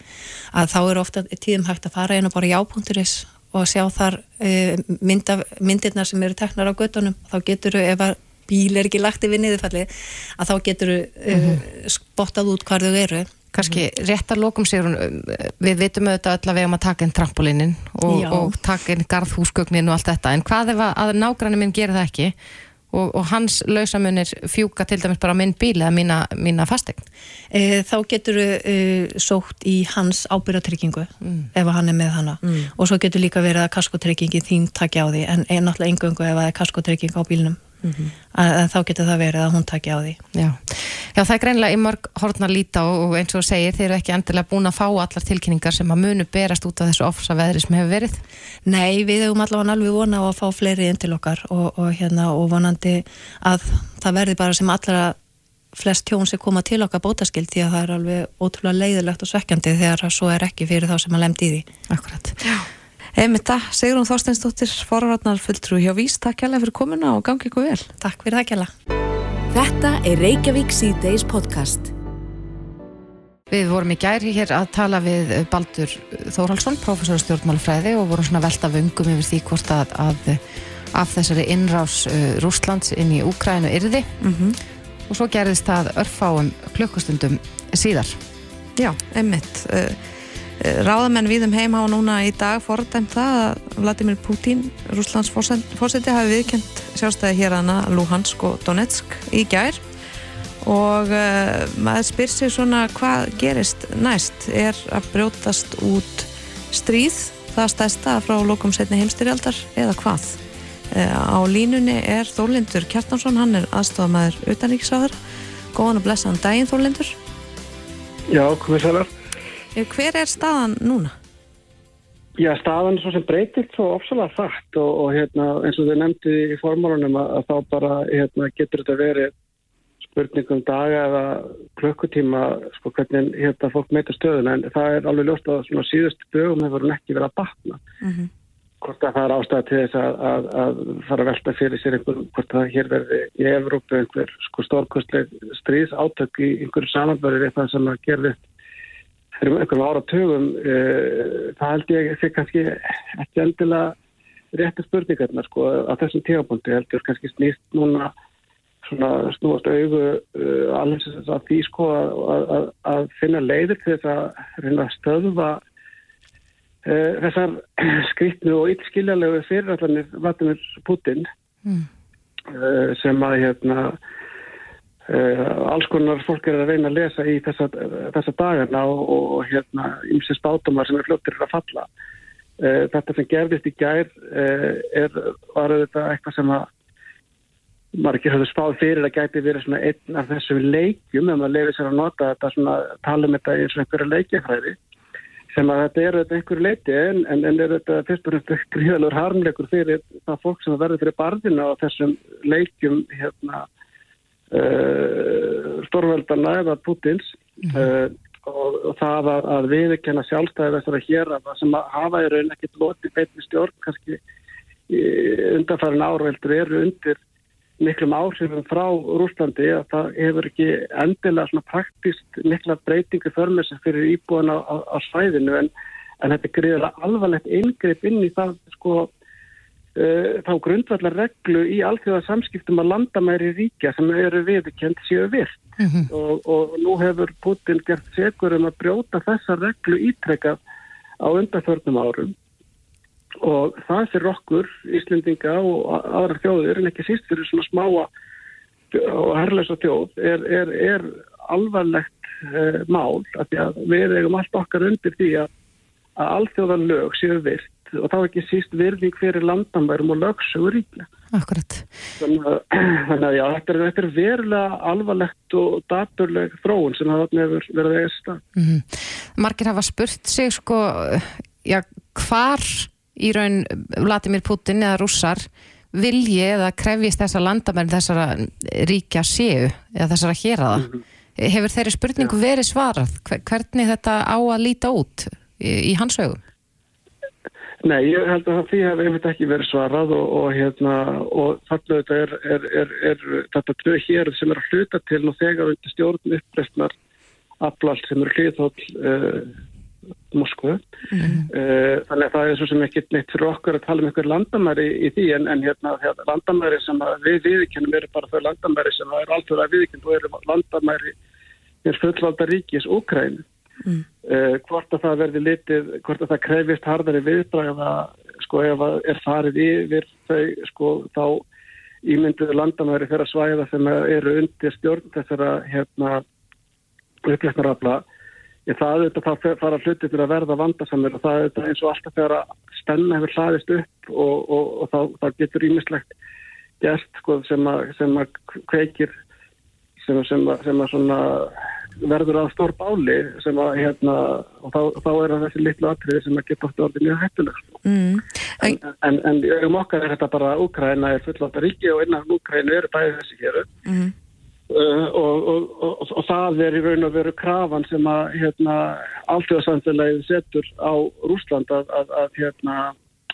að þá er ofta tíðum hægt að fara einu bara jápunkturis og sjá þar e, mynda, myndirnar sem eru teknar á götunum þá getur þau, ef að bíl er ekki lagt yfir niðurfalli að þá getur þau e, mhm. spottað út hvað þau eru kannski mm. réttar lokum sér við vitum auðvitað öll að við erum að taka inn trampolínin og, og taka inn garðhúsgögnin og allt þetta, en hvað ef að nágrannin minn gerir það ekki og, og hans lausamunir fjúka til dæmis bara minn bíl eða mína, mína fastegn e, þá getur e, sótt í hans ábyrgatryggingu mm. ef hann er með hana mm. og svo getur líka verið að kaskotryggingi þín takja á því en náttúrulega engungu ef það er kaskotrygging á bílnum mm -hmm. að þá getur það verið að hún takja á því. Já, Já það er greinlega í mörg hortna líta og eins og segir þeir eru ekki endilega búin að fá allar tilkynningar sem að munu berast út af þessu ofsa veðri sem hefur verið? Nei, við hefum allavega alveg vona á að fá fleiri inn til okkar og, og, hérna, og vonandi að það verði bara sem allra flest tjón sem koma til okkar bótaskild því að það er alveg ótrúlega leiðilegt og svekkjandi þegar svo er ekki fyrir þá sem að lemdi í því. Akkurat. Já Einmitt það, Sigrun Þorsteinsdóttir, forvarnar fulltrú hjá Vís, takk hjá fyrir komuna og gangi ykkur vel. Takk fyrir það kjalla. Þetta er Reykjavík C-Days podcast. Við vorum í gæri hér að tala við Baldur Þórhalsson, professor stjórnmálfræði og vorum svona velta vöngum yfir því hvort að, að af þessari innrás uh, Rúslands inn í Úkrænu yrði mm -hmm. og svo gerðist það örfáum klukkustundum síðar. Já, einmitt. Ráðamenn við um heim hafa núna í dag fordæmt það að Vladimir Putin, Rúslands fórseti, hafi viðkjönd sjálfstæði hér hana Luhansk og Donetsk í gær. Og uh, maður spyr sér svona hvað gerist næst? Er að brjótast út stríð það stæsta frá lokum setni heimstyrjaldar eða hvað? Uh, á línunni er Þórlindur Kjartansson hann er aðstofamæður utanríksáður góðan og blessaðan daginn Þórlindur. Já, komið sælar hver er staðan núna? Já, staðan er svo sem breytilt svo ofsalega þart og, og hérna, eins og þau nefndi í formálunum að, að þá bara hérna, getur þetta verið spurningum daga eða klökkutíma sko, hvernig hérna, fólk meita stöðun en það er alveg ljóst að síðustu dögum hefur ekki verið að batna mm -hmm. hvort að það er ástæða til þess að, að, að fara að velta fyrir sér einhver, hvort að hér verði í Evrópu einhver sko, stórkostleg stríðs átök í einhverju samanbörður eitthvað sem að gerði fyrir einhverjum áratugum uh, það held ég fyrir kannski ekki endilega rétti spurningarna sko á þessum tíapunkti heldur kannski snýst núna svona snúast auðu uh, alveg að því sko að, að, að finna leiðir til þess að reyna að stöðva uh, þessar skripnu og ytskiljalegu fyrirallanir Vladimir Putin mm. sem að hérna alls konar fólk er að reyna að lesa í þessa, þessa dagana og, og hérna ymsið spátumar sem er fljóttir að falla. Uh, þetta sem gerðist í gær uh, er, var þetta eitthvað sem að margir höfðu spáð fyrir að gæti verið svona einn af þessum leikjum ef maður lefið sér að nota þetta svona tala um þetta eins og einhverja leikjafræði sem að þetta er þetta einhverju leiti en, en, en er þetta fyrst og fremst gríðalur harmleikur fyrir það fólk sem verður fyrir barðina á þessum leikjum hérna stórveldana eða Putins mm -hmm. og, og það að, að viðkenna sjálfstæði þessara hér að það sem að hafa í raun ekkert loti beitni stjórn kannski undanfærin árveldur eru undir miklum áhrifum frá Rúslandi að það hefur ekki endilega svona praktist mikla breytingu förmessi fyrir íbúin á, á, á svæðinu en, en þetta gríðilega alvarlegt yngreip inn í það sko þá grundvallar reglu í alþjóða samskiptum að landamæri ríkja sem eru viðkjönd séu virt. Mm -hmm. og, og nú hefur Putin gert segur um að brjóta þessa reglu ítrekkað á undarþörnum árum. Og það fyrir okkur Íslendinga og aðra þjóðir en ekki síst fyrir svona smáa og herrlösa þjóð er, er, er alvarlegt uh, mál að við eigum allt okkar undir því að, að alþjóðan lög séu virt og þá ekki síst virðing fyrir landamærum og lögsögur ríkla. akkurat. Þannig að, þannig að já, þetta er, þetta er verulega alvarlegt og daturleg þróun sem hefur verið að sér stað. Mm Margir hafa spurt sig sko, já, hvar í raun Vladimir Putin eða rússar vilji eða krefjist þessa landamenn þessara ríkja séu eða þessara héraða. Hefur þeirri spurningu verið svarað? Hver- Hvernig þetta á að líta út í, í hans augum? Nei, ég held að því hefur einmitt ekki verið svarað og, og hérna, og þarna þetta er, er, er, er þetta tvö hér sem er að hluta til og þegar undir stjórn uppreistnar aflalt sem eru hliðhóll uh, Moskvu. Uh, þannig að það er svo sem ekki neitt fyrir okkur að tala um einhver landamæri í því en, en hérna, hérna landamæri sem við viðkennum eru bara þau landamæri sem eru alltaf að viðkenn og eru landamæri er fullvalda ríkis Úkræn. Mm. Uh, hvort að það verði litið, hvort að það krefist hardari viðbræða, sko ef að er farið yfir þau, sko þá ímynduðu landamæri þeirra svæða sem eru undir stjórn þessara hérna upplæknarafla ég það auðvitað þá fara hluti til að verða vandasamir og það auðvitað eins og alltaf þegar að spenna hefur hlaðist upp og, og, og þá, þá getur ímislegt gert sko, sem, að, kveikir sem, að, sem að svona verður að stór báli sem að hérna og þá, þá er það þessi litlu atriði sem að geta oft orðið mjög hættuleg sko. Mm. en, en, en augum okkar er þetta bara Úkraina er fullvalda ríki og innan Úkraina eru bæði þessi héru Mm. Uh, og, og, og, og það er í raun og veru krafan sem að hérna, alltjóðsamfélagið setur á Rúsland að, að, að, hérna,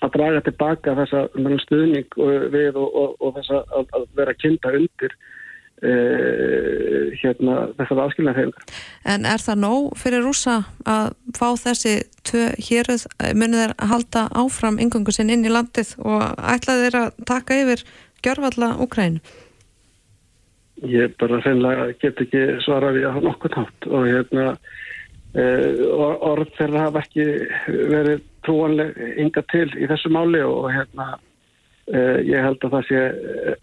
að draga tilbaka þessa þennan stuðning við og, og, og þessa að, að vera kynnta undir uh, hérna, þessar aðskilnaðhefingar. En er það nóg fyrir rúsa að fá þessi tvö héruð, munið þeir halda áfram yngöngu sinn inn í landið og ætlaði þeir að taka yfir gjörfalla Úkrænu? Ég bara reynilega get ekki svara við að nokkuð nátt og hérna uh, orð þeirra hafa ekki verið trúanleg ynga til í þessu máli og hérna ég held að það sé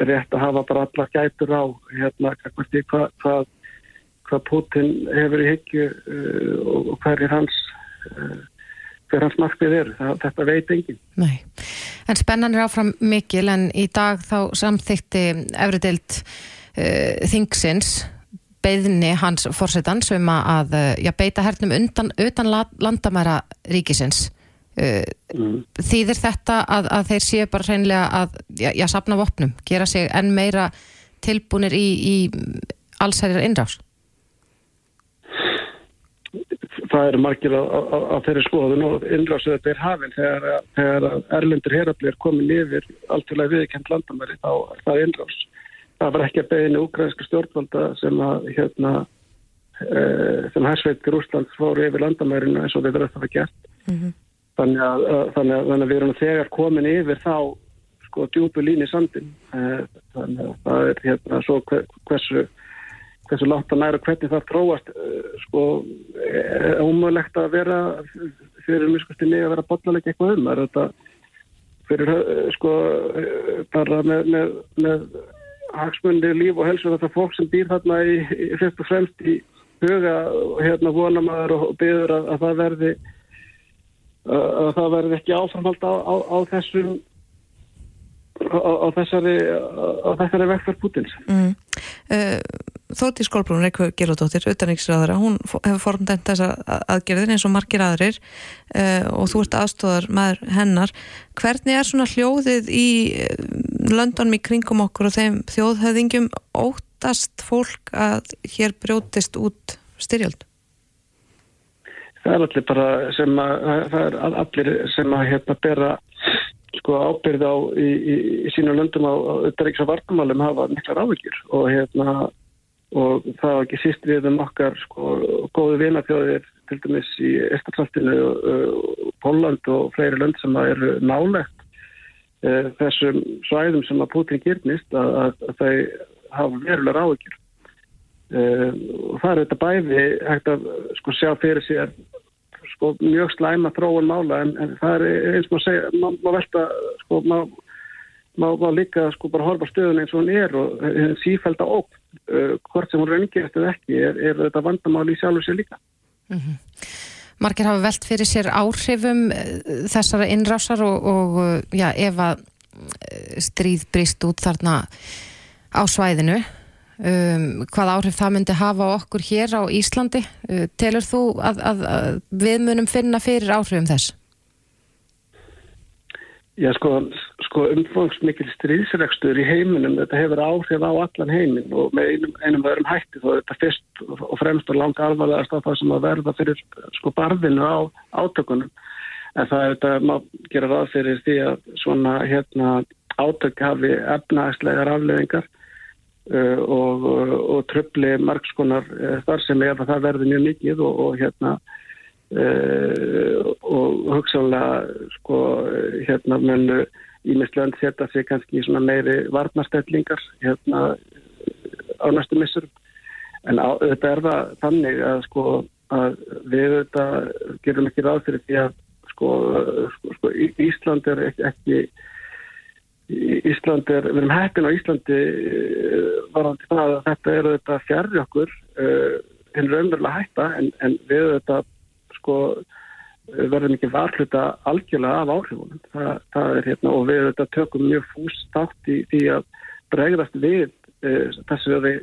rétt að hafa bara alla gætur á hérna hvað hva, hva, hva Putin hefur í hyggju uh, og, hver er hans hver hans markmið er, það, þetta veit enginn. Nei, en spennan er áfram mikil en í dag þá samþykti Efrideild uh, Þingsins beðni hans fórsetans um að uh, já, beita hernum undan, utan la- landamæra ríkisins Mm. þýðir þetta að, að þeir séu bara hreinlega að já, já, sapna vopnum, gera sig enn meira tilbúnir í, í allsærir innrás það eru margir á þeirri skoðun og innrásu þetta er hafinn þegar, þegar erlendur herafli er komin yfir alltfélag viðkend landamæri þá er það innrás. Það var ekki að beðinu ukrainska stjórnvalda sem að hérna e, sem hersveitir Úslands fóru yfir landamærinu eins og þetta er alltaf að gert. Þannig, að, að, þannig, að, þannig að við erum þegar komin yfir þá sko djúpu lín í sandin. E, þannig að það er hérna svo hver, hversu hversu langt að næra hvernig það tróast sko er ómögulegt að vera fyrir miskusti mig að vera botnalega eitthvað um það er þetta fyrir eh, sko eh, bara með, með, með hagsmundi líf og helsu þetta fólk sem býr þarna í, í fyrst og fremst í huga hérna vona maður og byður að, að það verði að, að það verði ekki áframhald á, á, á þessum á, á þessari á þessari vektar Putins Mm. Þótti Skólbrún Reykjavík Gerðardóttir, utanriksræðara, hún hefur formdæmt þessar aðgerðin eins og margir aðrir og þú ert aðstóðar með hennar. Hvernig er svona hljóðið í löndunum í kringum okkur og þeim þjóðhöðingjum óttast fólk að hér brjótist út styrjöld? Það er allir bara sem að það er allir sem að hérna bera sko ábyrð á í, í, í sínu löndum á auðvitaðriks og vartumálum hafa miklar áhyggjur og hérna og það var ekki síst við um okkar sko góðu vinafjóðir til dæmis í Estarsaltinu og Póland og fleiri lönd sem að eru nálegt uh, þessum svæðum sem að Putin gyrnist að, að, að þau hafa verulegar áhyggjur. Uh, og það er þetta bæði hægt að sko sjá fyrir sér sko mjög slæma þróun mála en, en það er eins og maður segja maður velta sko maður líka sko bara horfa stöðun eins og hún er og uh, sífælda óp uh, hvort sem hún raungist eða ekki er, er þetta vandamál í sjálfur sér líka. Margir hafa velt fyrir sér áhrifum eh, þessara innrásar og, og eh, já, ef að eh, stríð brist út þarna á svæðinu um, hvað áhrif það myndi hafa okkur hér á Íslandi uh, telur þú að, að, að við munum finna fyrir áhrifum þess? Já, sko, sko umfangsmikil stríðsregstur í heiminum, þetta hefur áhrif á allan heimin og með einum, einum öðrum hætti þó þetta fyrst og fremst og langa alvarlegast á það sem að verða fyrir sko barðinu á átökunum. En það er þetta, maður gera ráð fyrir því að svona hérna átök hafi efnaæslegar afleðingar og, og tröfli margskonar þar sem ef það verður mjög mikið og, og hérna uh, og hugsanlega sko hérna munu ímislönd setja sig kannski í svona meiri varnastellingar hérna á næstu missurum en á, þetta er það þannig að sko að við þetta gerum ekki ráð fyrir því að sko, sko, sko Ísland er ekki, ekki Ísland er, við erum hættin á Íslandi varandi það að þetta eru þetta fjærri okkur hinn raunverulega hætta en, en við þetta sko verðum ekki varhluta algjörlega af áhrifunum. Það, það er hérna og við þetta tökum mjög fús státt í því að bregðast við e, þessu við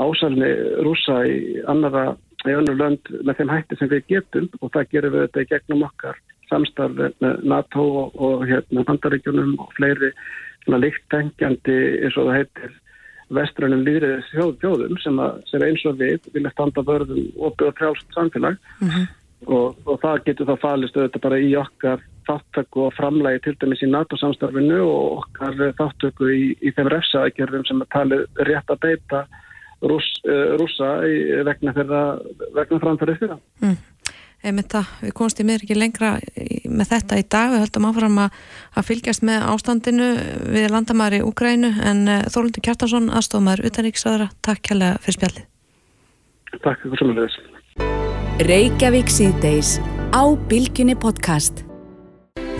ásalni rúsa í annara í önnur lönd með þeim hætti sem við getum og það gerum við þetta í gegnum okkar samstarf með NATO og, og hérna Pandaríkjunum og fleiri svona líktengjandi eins og það heitir vestrænum líðriðis þjóðum sem, að, sem eins og við vilja standa vörðum og byrja frjálst samfélag mm -hmm. og, og það getur þá falist auðvitað bara í okkar þáttöku og framlægi til dæmis í NATO samstarfinu og okkar þáttöku í, í þeim refsaðgerðum sem er talið rétt að beita rús, rúsa í, vegna, vegna framfærið fyrir það. Mm það, við komumst í miður ekki lengra með þetta í dag, við höldum áfram að, að fylgjast með ástandinu við landamæri í Úgrænu en uh, Þóruldur Kjartarsson, aðstofmaður utanríksaðara takk kærlega fyrir spjalli Takk fyrir samanleðis Reykjavík síðdeis á Bilginni podcast.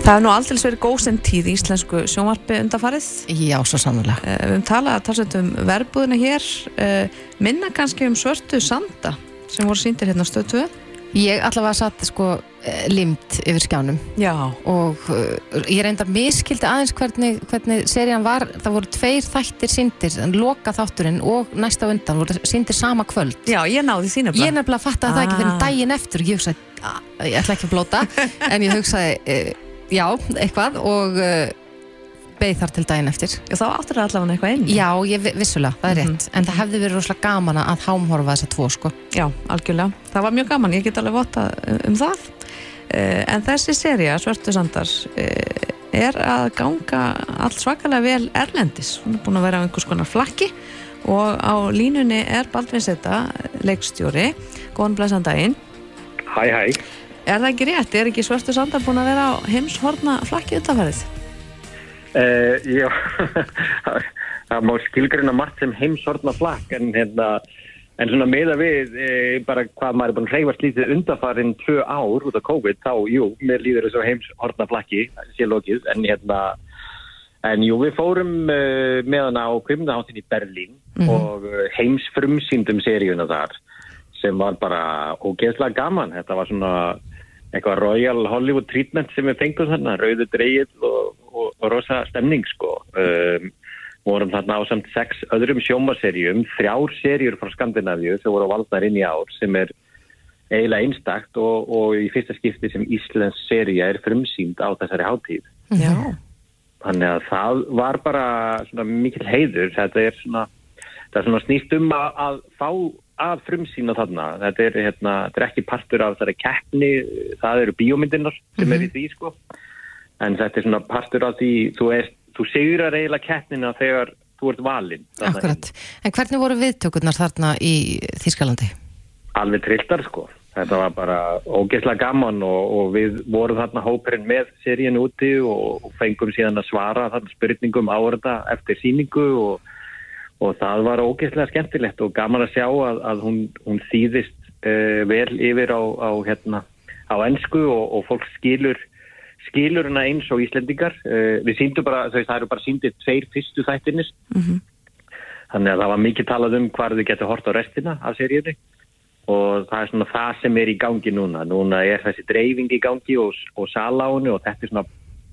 Það er nú aldrei verið góðsend tíð í íslensku sjónvarpi undafarið Já, svo sannlega uh, Við höfum talað að tala um verbúðina hér. Uh, minna kannski um svörtu sanda sem voru síndir hérna stöðtöðu Ég allavega satt sko limt yfir skjánum. Já. og uh, ég reyndar miskildi aðeins hvernig, hvernig serían var, það voru tveir þættir sindir, loka þátturinn og næsta undan voru sindir sama kvöld. Já, ég náði nefnilega. Ég nefnilega fatt að ah. það ekki fyrir daginn eftir ég hugsaði, ég ætla ekki að blóta. En ég hugsaði, uh, já, eitthvað. Og uh, beigð þar til daginn eftir. Já, þá áttur það allavega eitthvað einn Já, ég, vissulega, það er rétt. Mm -hmm. en það hefði verið rosalega gaman að hámhorfa þessa tvo sko. Já, algjörlega, það var mjög gaman. Ég get alveg vota um það. Uh, en þessi seria, Svörtu Sandar uh, er að ganga allt svakalega vel erlendis. Hún er búin að vera á einhvers konar flakki og á línunni er Baldvin Setta leikstjóri, góðan blæsan daginn. Hæ, hæ. Er það ekki rétt? Er ekki Svörtu Sandar búin að vera á heimshorna flakki utanfærið? Uh, já, það má skilgrina margt sem heimsortna flakk en, hérna, en svona meða við e, bara hvað maður er búin að hreyfast lítið undarfarinn tvö ár út af COVID þá, jú, mér líður þessu heimsortna flakki, sé lókið, en hérna en jú, við fórum uh, meðan á kvimnaháttin í Berlín mm -hmm. og heimsfrumsýndum seríuna þar sem var bara ógeðslega gaman, þetta var svona eitthvað Royal Hollywood treatment sem við fengum þarna, rauðu dreyið og og, og rosa stemning sko. Um, vorum þarna á samt sex öðrum sjómaserjum, þrjár serjur frá Skandinavíu sem voru valdnar inn í ár sem er eiginlega einstakt og, og í fyrsta skipti sem Íslands serja er frumsýnd á þessari háttíð Já. þannig að það var bara svona mikil heiður. Þetta er svona, er svona snýst um að, að fá að frumsýna þarna. Þetta er, hérna, þetta er ekki partur af þessari keppni. Það eru bíómyndinar sem mm -hmm. er í því sko en þetta er svona partur af því þú, er, þú segurar eiginlega keppnina þegar þú ert valinn. Akkurat, en hvernig voru viðtökurnar þarna í Þýskalandi? Alveg trilltar sko, þetta var bara ógeðslega gaman og, og við vorum þarna hóperinn með seríin úti og, og fengum síðan að svara þarna spurningum áverða eftir síningu og, og það var ógeðslega skemmtilegt og gaman að sjá að, að hún, hún þýðist uh, vel yfir á, á, hérna, á ennsku og fólk skilur skilur hana eins og Íslendingar uh, við síndum bara, þau það eru bara síndið tveir fyrstu þættinist mm -hmm. þannig að það var mikið talað um hvað þau getur hort á restina af seríunni. Og það er svona það sem er í gangi núna. Núna er þessi dreifing í gangi og, og salánu og þetta er svona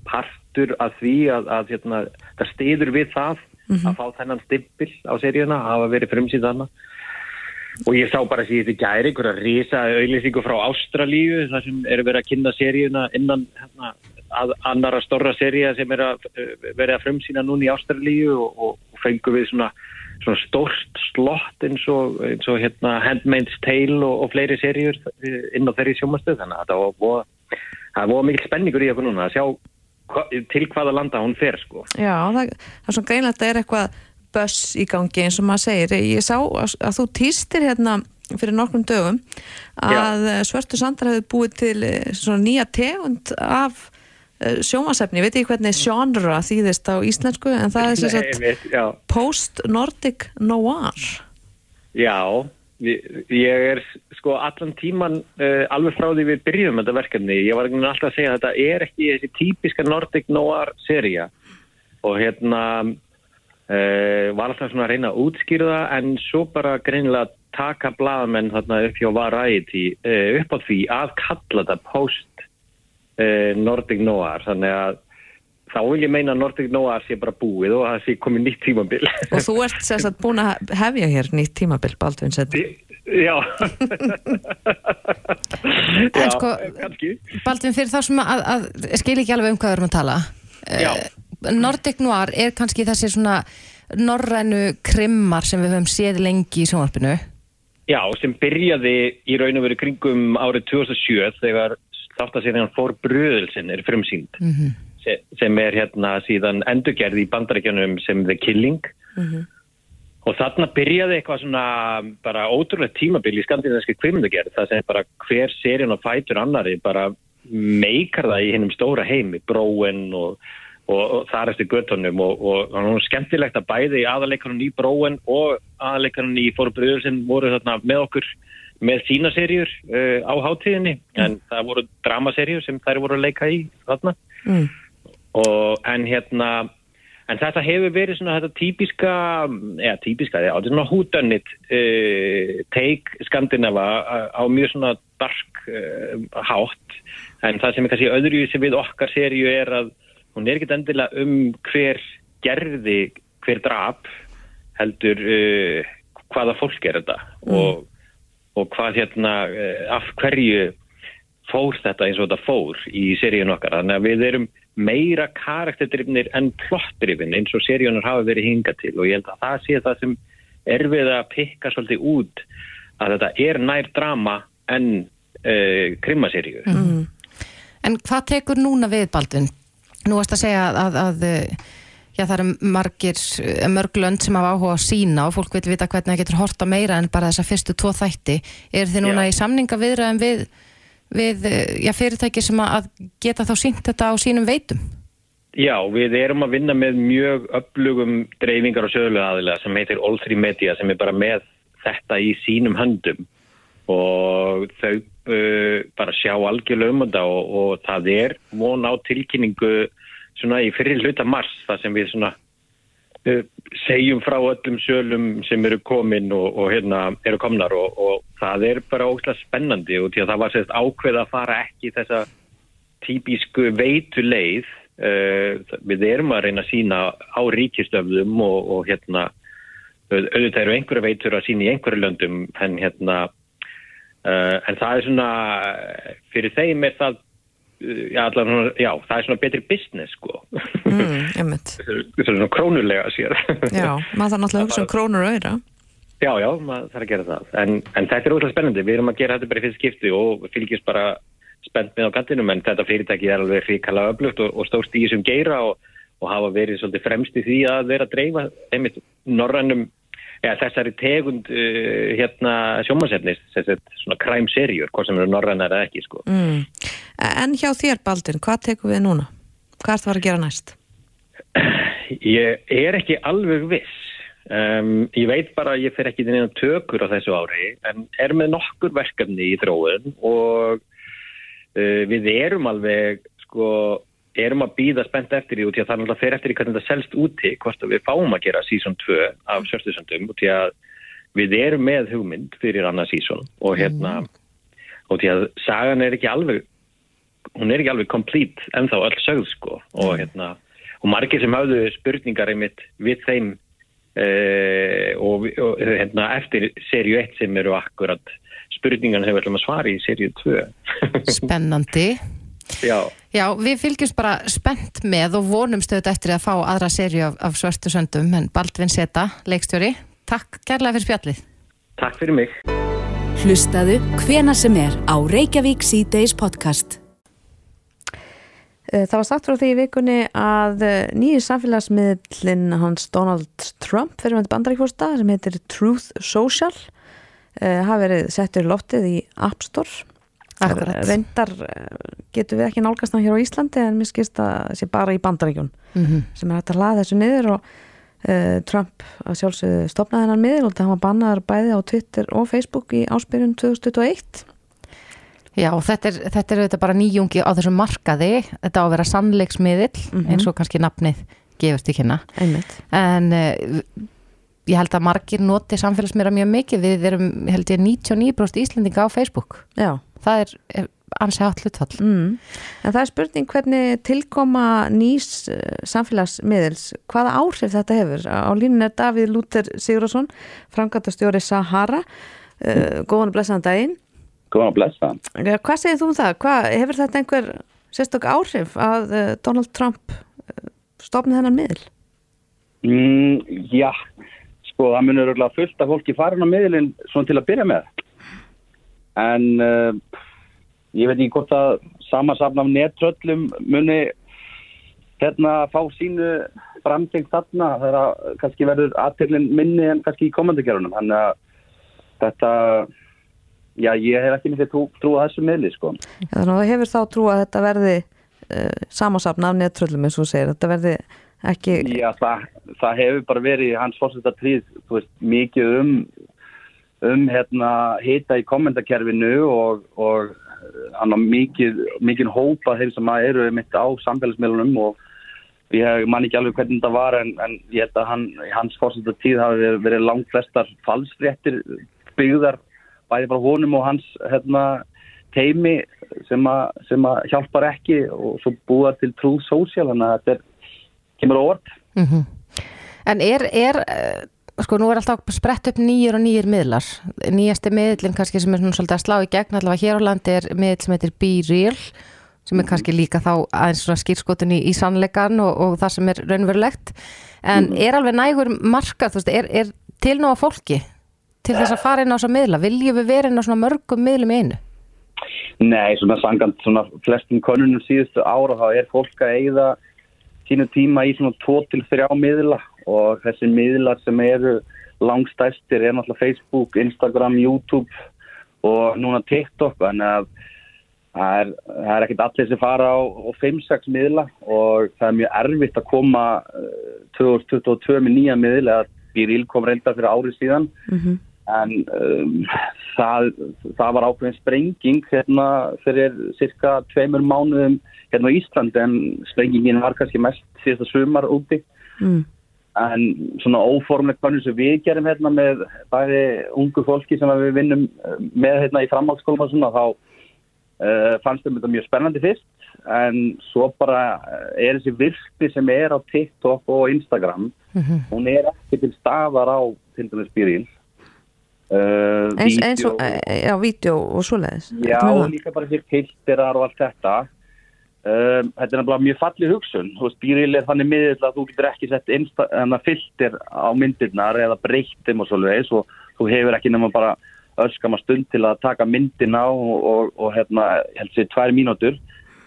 partur af því að, að hérna, það stiður við það að fá þennan stimpil á seríuna að hafa verið frumsýnd hana og ég sá bara síðan í gæri einhverja risa auðlýsingu frá Ástralíu þar sem eru verið að kynna seríuna innan hérna, að, annara storra seríja sem er að uh, verið að frumsýna núna í Ástralíu og, og, fengu við svona, svona stórt slott eins og, eins og hérna, Handmaid's Tale og, og fleiri seríur uh, inn á þeirri sjómastöð þannig að það var, mikil spenningur í okkur núna að sjá til hvaða landa hún fer sko. Já, það, það er svona greinlega að það er eitthvað böss í gangi eins og maður segir. Ég sá að, að þú týstir hérna fyrir nokkrum dögum að Já. Svörtu Sandra hefði búið til eh, nýja tegund af uh, sjómasefni. Ég veit ekki hvernig genre þýðist á íslensku en það er já. post-nordic noir. Já, ég er sko allan tíman uh, alveg frá því við byrjum þetta verkefni. Ég var alltaf að segja að þetta er ekki þessi típiska Nordic Noir seria og hérna uh, var alltaf svona að reyna að útskýra það en svo bara greinilega taka blaðamenn þarna upp hjá Variety uh, upp á því að kalla þetta post uh, Nordic Noir þannig að þá vil ég meina að Nordic Noir sé bara búið og að það sé komið nýtt tímabil. Og þú ert sem sagt búin að hefja hér nýtt tímabil, Baldvin Sett. Já. En sko. Baldvin, fyrir þá sem að, að skil ekki alveg um hvað við erum að tala Já. Nordic Noir er kannski þessi svona norrænu krimmar sem við höfum séð lengi í sjónvarpinu. Já, sem byrjaði í raun og veru kringum árið 2007 þegar þáttaserían Fór Bröðelsinn er frumsýnd Mhm. se- sem er hérna síðan endurgerð í bandarækjunum sem The Killing. Og þarna byrjaði eitthvað svona bara ótrúlega tímabil í skandinaviski kvimundagerð það sem bara hver serían og fætur annari bara meikar það í hinnum stóra heimi, bróen og, og, þar eftir göttunum og, og, og það var skemmtilegt að bæði aðaleikarinn í bróen og aðaleikarinn í fórbröður sem voru þarna með okkur með sína serjur uh, á hátíðinni. En það voru dramaserjur sem þær voru að leika í þarna. Mm. og en hérna en þetta hefur verið svona þetta típiska eða típiska, þetta er svona húdönnit uh, take Skandinava á, á mjög svona dark uh, hátt. En það sem er kannski öðruvísi við okkar seríu er að hún er ekkit endilega um hver gerði hver drap heldur uh, hvaða fólk er þetta og, og hvað hérna uh, af hverju fór þetta eins og þetta fór í seríun okkar þannig að við erum meira karakterdrifnir en plottdrifin eins og seríunar hafa verið hinga til og ég held að það sé það sem er við að pikka svolítið út að þetta er nær drama en uh, krimmaseríu Mm. En hvað tekur núna við, Baldvin? Nú varst að segja að, að, að já, það eru margir, eh, mörg lönd sem hafa áhuga að sína og fólk vil vita hvernig það getur horta meira en bara þessa fyrstu tvo þætti. Er þið núna Já. í samninga viðræðum við, við eh, já, fyrirtæki sem að geta þá sínt þetta á sínum veitum? Já, við erum að vinna með mjög upplugum dreifingar og sögulega aðilega sem heitir All3 Media sem er bara með þetta í sínum höndum og þau uh, bara sjá algjörlega um þetta og, og það er von á tilkynningu svona í fyrir hluta mars þar sem við svona uh, segjum frá öllum sölum sem eru komin og, og hérna eru komnar og, og það er bara ógslag spennandi og því að það var sérst ákveð að fara ekki þessa típisku veitu leið uh, við erum að reyna að sína á ríkistöfðum og, hérna auð- auðvitað eru einhverju veitur að sína í einhverju löndum en hérna uh, en það er svona fyrir þeim er það uh, já, allan, já, það er svona betri business sko Mm, er svona krónulega sér Já, maður þarf náttúrulega að hugsa um krónur auðra. Já, já, maður þarf að gera það. En, en þetta er ótrúlega spennandi. Við erum að gera þetta bara í fyrst skipti og fylgjast bara spennt með á kantinum en þetta fyrirtæki er alveg hrikalega öflugt og, og stórt í þessum geira og, og hafa verið svolítið fremst í því að vera að dreifa einmitt norrannum ja, þessari tegund uh, hérna sjómasefnis, svona kræmserjur, hvað sem eru norrannar eða ekki, sko. Mm. En hjá þér, Baldvin, hvað tekum við núna? Hvað ert það að gera næst? Ég er ekki alveg viss. Um, ég veit bara að ég fer ekki til neina tökur á þessu ári en er með nokkur verkefni í þróun og uh, við erum alveg sko, erum að býða spennt eftir því og því að það er náttúrulega fer eftir því hvernig þetta selst úti hvort við fáum að gera season 2 af Sjörstusöndum og því að við erum með hugmynd fyrir annað season og hérna og því að sagan er ekki alveg hún er ekki alveg complete ennþá öll sögð sko. Og hérna og margir sem hafðu spurningar einmitt við þeim uh, og, og hérna eftir serju 1 sem eru akkurat spurningan hefur ætlum að svara í serju 2 Spennandi. Já, Já, við fylgjumst bara spennt með og vonum stöðut eftir að fá aðra serju af, af svörtu söndum, en Baldvin Seta, leikstjóri, takk kærlega fyrir spjallið. takk fyrir mig Hlustaðu hvena sem er á Reykjavík C-Days podcast. Eh, Það var sagt frá því í vikunni að eh, nýju samfélagsmiðlinn hans Donald Trump fyrir með bandaríkvosta sem heitir Truth Social uh, hafi verið settur í loftið í App Store Akkurat. reyndar eh, getum við ekki nálgast hann hér á Íslandi en mér skist að sé bara í bandaríkjun Mm sem er hægt að hlaða þessu niður og uh, Trump að sjálfsögðu stopnaði hennan miðl og það var bannaður bæði á Twitter og Facebook í áspyrjun 2021 Já, þetta er, þetta er auðvitað bara nýjungi á þessum markaði, þetta á að vera sannleiksmiðill, Mhm. eins og kannski nafnið gefist í kynna. einmitt En uh, ég held að margir noti samfélagsmiðra mjög mikið, við erum, held ég, 99% Íslendinga á Facebook. Já Það er, ansi hátt hlutfall. Mm. En það er spurning hvernig tilkoma nýs uh, samfélagsmiðils, hvaða áhrif þetta hefur? Á línun er Davíð Lúter Sigurðarsson, framkvæmtastjóri Sahara, uh, góðan og blessaðan daginn. Góðan að blessa. Ja, Hvað segir þú um það? Hvað, hefur þetta einhver sérstök áhrif að Donald Trump stopni þennan miðil? Mm, já, sko það munur fullt af fólki farin á miðlinn svona til að byrja með. En uh, ég veit ekki hvort að samansafn af nettröllum muni hérna fá sínu framtengt þarna þegar að kannski verður aðtillin minni en kannski í komandagerunum. Þannig að þetta, já ég hef ekki myndið trú, trú að þessu miðli sko. Já, þannig að þú hefur þá trú að þetta verði uh, samansafn af netröllum eins og segir, þetta verði ekki... Já, það, það hefur bara verið hans fórsetta tríð, mikið um um hérna hita í kommentakerfinu og, og mikið, mikið hópa þeim sem eru mitt á samfélagsmiðlunum og ég man ekki alveg hvernig þetta var en, en ég held að hann, hans fórsetta tíð hafi verið, langt flestar falsfréttir byggðar bæði frá honum og hans hérna teimi sem að, sem að hjálpar ekki og svo búa til trúð sósíal þannig að þetta er, kemur orð Mm En er, er sko nú er alltaf sprett upp nýjur og nýjir miðlar. Nýjasti miðlinn kannski sem er svona svolítið að slá í gegn allavega hér á landi er miðl sem heitir Be Real sem er kannski líka þá aðeins svona skýrskotun í, í sannleikan og, og það sem er raunverulegt. En er alveg nægur markað, þú veist, er, er til nú að fólki til þess að fara inn á þessa miðla? Viljum við vera inn á svona mörgum miðlum einu? Nei, svona sangant svona flestum konunum síðustu ára þá er fólk að eigða sínu tíma í svona 2-3 miðla og þessi miðlar sem eru langstæstir er náttúrulega Facebook, Instagram, YouTube og núna TikTok. Að það er, það er ekkert allir sem fara á, á 5-6 miðla og það er mjög erfitt að koma uh, 2022 með nýja miðla eða Bíril kom reynda fyrir árið síðan. En um, það, það var ákveðin sprenging hérna fyrir cirka tveimur mánuðum hérna á Íslandi en sprengingin var kannski mest síðasta sumar úti. Mm. En svona óformlegt kannur sem við gerum hérna með bæði ungu fólki sem við vinnum eh, með hérna í framhaldsskólum og svona þá uh, fannst þeim þetta mjög spennandi fyrst en svo bara eh, er þessi virti sem er á TikTok og Instagram hún er ekki til staðar á til dæmis byrjil uh, Eins, og, eh, já, vídeo og svoleiðis. Já, og líka bara hér kiltirar og allt þetta. Um, þetta er nefnilega mjög fallið hugsun. Þú veist, bíril er þannig miðill að þú getur ekki sett filter á myndirnar eða breytt þeim og svoleiðis og þú hefur ekki nefnilega bara öskama stund til að taka myndina og, og, og hérna, held sér tvær mínútur.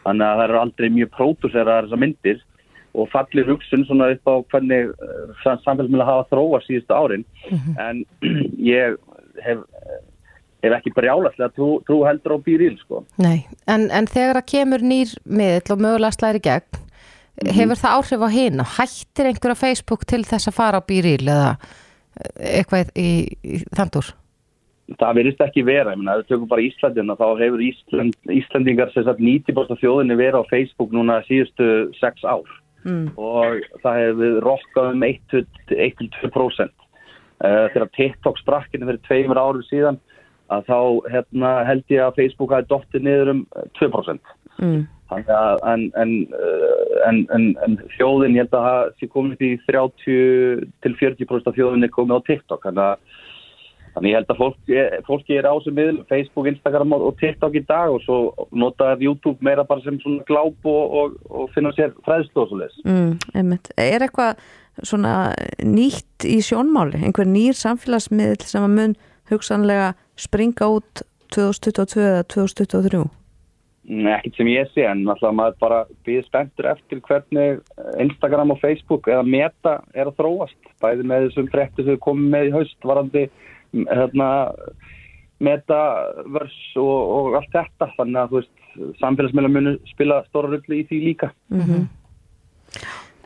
Þannig að það eru aldrei mjög pródúseraðar þessar myndir og fallið hugsun svona upp á hvernig uh, samfélagsmiðla hafa þróa síðustu árin. En ég hef hef ekki brjálaslega trú, trú heldur á bíril sko. Nei, en, en þegar að kemur nýr miðl og mögulega slæri gegn hefur það áhrif á hina? Hættir einhver á Facebook til þess að fara á bíril eða eitthvað í, í þandur? Það verðist ekki vera, ég meina, ef við tökum bara Íslandina þá hefur Ísland, Íslandingar sem sagt 90% þjóðinni verið á Facebook núna síðustu 6 ár Mm. og það hefur rokkað um 1-2% uh, þegar TikTok sprakkinu fyrir tveimur árum síðan að þá hérna, held ég að Facebook hafi dottið niður um 2% mm. Að en, en, uh, en, en, en þjóðin, ég held að það sé komið í 30 til 40% af þjóðinni komið á TikTok. Þannig að, þannig ég held að fólk, fólki er á sem miðl, Facebook, Instagram og, TikTok í dag og svo notaður YouTube meira bara sem svona gláp og, og, og finna sér fræðslu og svo leys. Mm. Er eitthvað svona nýtt í sjónmáli, einhver nýr samfélagsmiðl sem að mun hugsanlega springa út 2022 eða 2023? Nei, ekkert sem ég sé, en náttúrulega maður bara býð spenntur eftir hvernig Instagram og Facebook eða Meta er að þróast. Bæði með þessum frekti sem við komum með í haust varandi hérna, Metaverse og, og allt þetta. Þannig að samfélagsmiðla munu spila stóra rulli í því líka. Mm -hmm.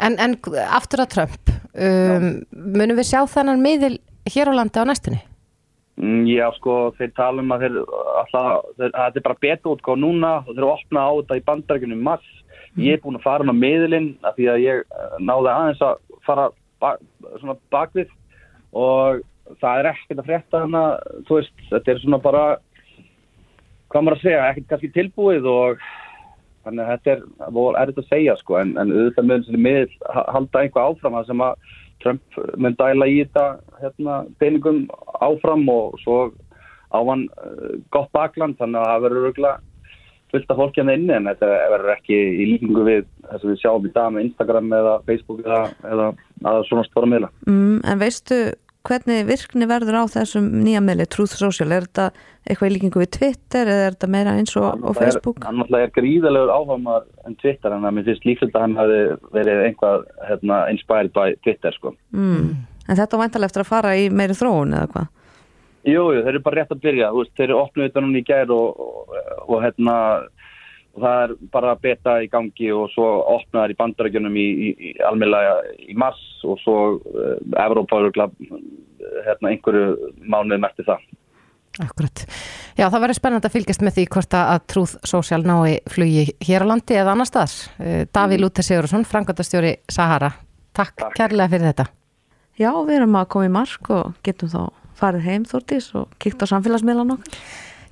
en, en aftur að Trump, um, munum við sjá þannan miðil hér á landi á næstunni? Mm, já, sko, þeir tala um að þeir alltaf, að þetta er bara betur útgáð núna og þeir eru opnað á þetta í bandarækjunum mars. Ég er búin að fara með miðlinn af því að ég náði aðeins að fara bak, svona bakvið og það er ekkert að frétta hana, þú veist, þetta er svona bara, hvað maður að segja, ekkert kannski tilbúið og þannig að þetta er, er þetta að segja, sko, en, en auðvitað mögum sem miðl halda einhvað áfram að sem að Trump mun dæla í þetta hérna, peningum áfram og svo á hann uh, gott bakland þannig að það verður röglega fullt af fólki hann inni en þetta verður ekki í líkingu við þess að við sjáum í dag með Instagram eða Facebook eða, eða, svona stóra miðla. Mm, en veistu hvernig virkni verður á þessum nýja miðli, Truth Social, er þetta eitthvað í líkingu við Twitter eða er þetta meira eins og, og Facebook? Hann náttúrulega er gríðalegur áhugamar en Twitter en mér finnst líklega að hann hafi verið einhvað hérna, inspired by Twitter sko. Mm. En þetta væntalega eftir að fara í meiri þróun eða hvað? Jújú, þeir eru bara rétt að byrja, veist, þeir eru opnuð þetta núna í gær og, og, og hérna og það er bara beta í gangi og svo opnaðar í bandarækjunum í, í, í almeinlega í mars og svo uh, Evrópa hérna, einhverju mánuð mætti það. Akkurat. Já, það verður spennand að fylgjast með því hvort að Truth Social nái flugi hér á landi eða annar staðar. Daví Lúter Sigurðsson, frangöndastjóri Sahara. Takk, Takk kærlega fyrir þetta. Já, við erum að koma í mark og getum þá farið heim þórtís og kíkt á samfélagsmiðlan okkur.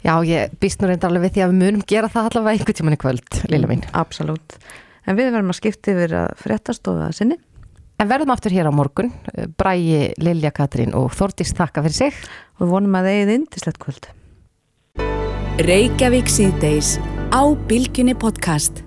Já, ég býst nú reyndar alveg við því að við munum gera það allavega einhvern tíman í kvöld, Lilla mín. Absolut. En við verðum að skipta yfir að fréttastofa sinni. En verðum aftur hér á morgun, Bræi, Lilja Katrín og Þórtís þakka fyrir sig. Og við vonum að það eigið indislegt kvöld. Reykjavík síðdeis á Bilginni podcast.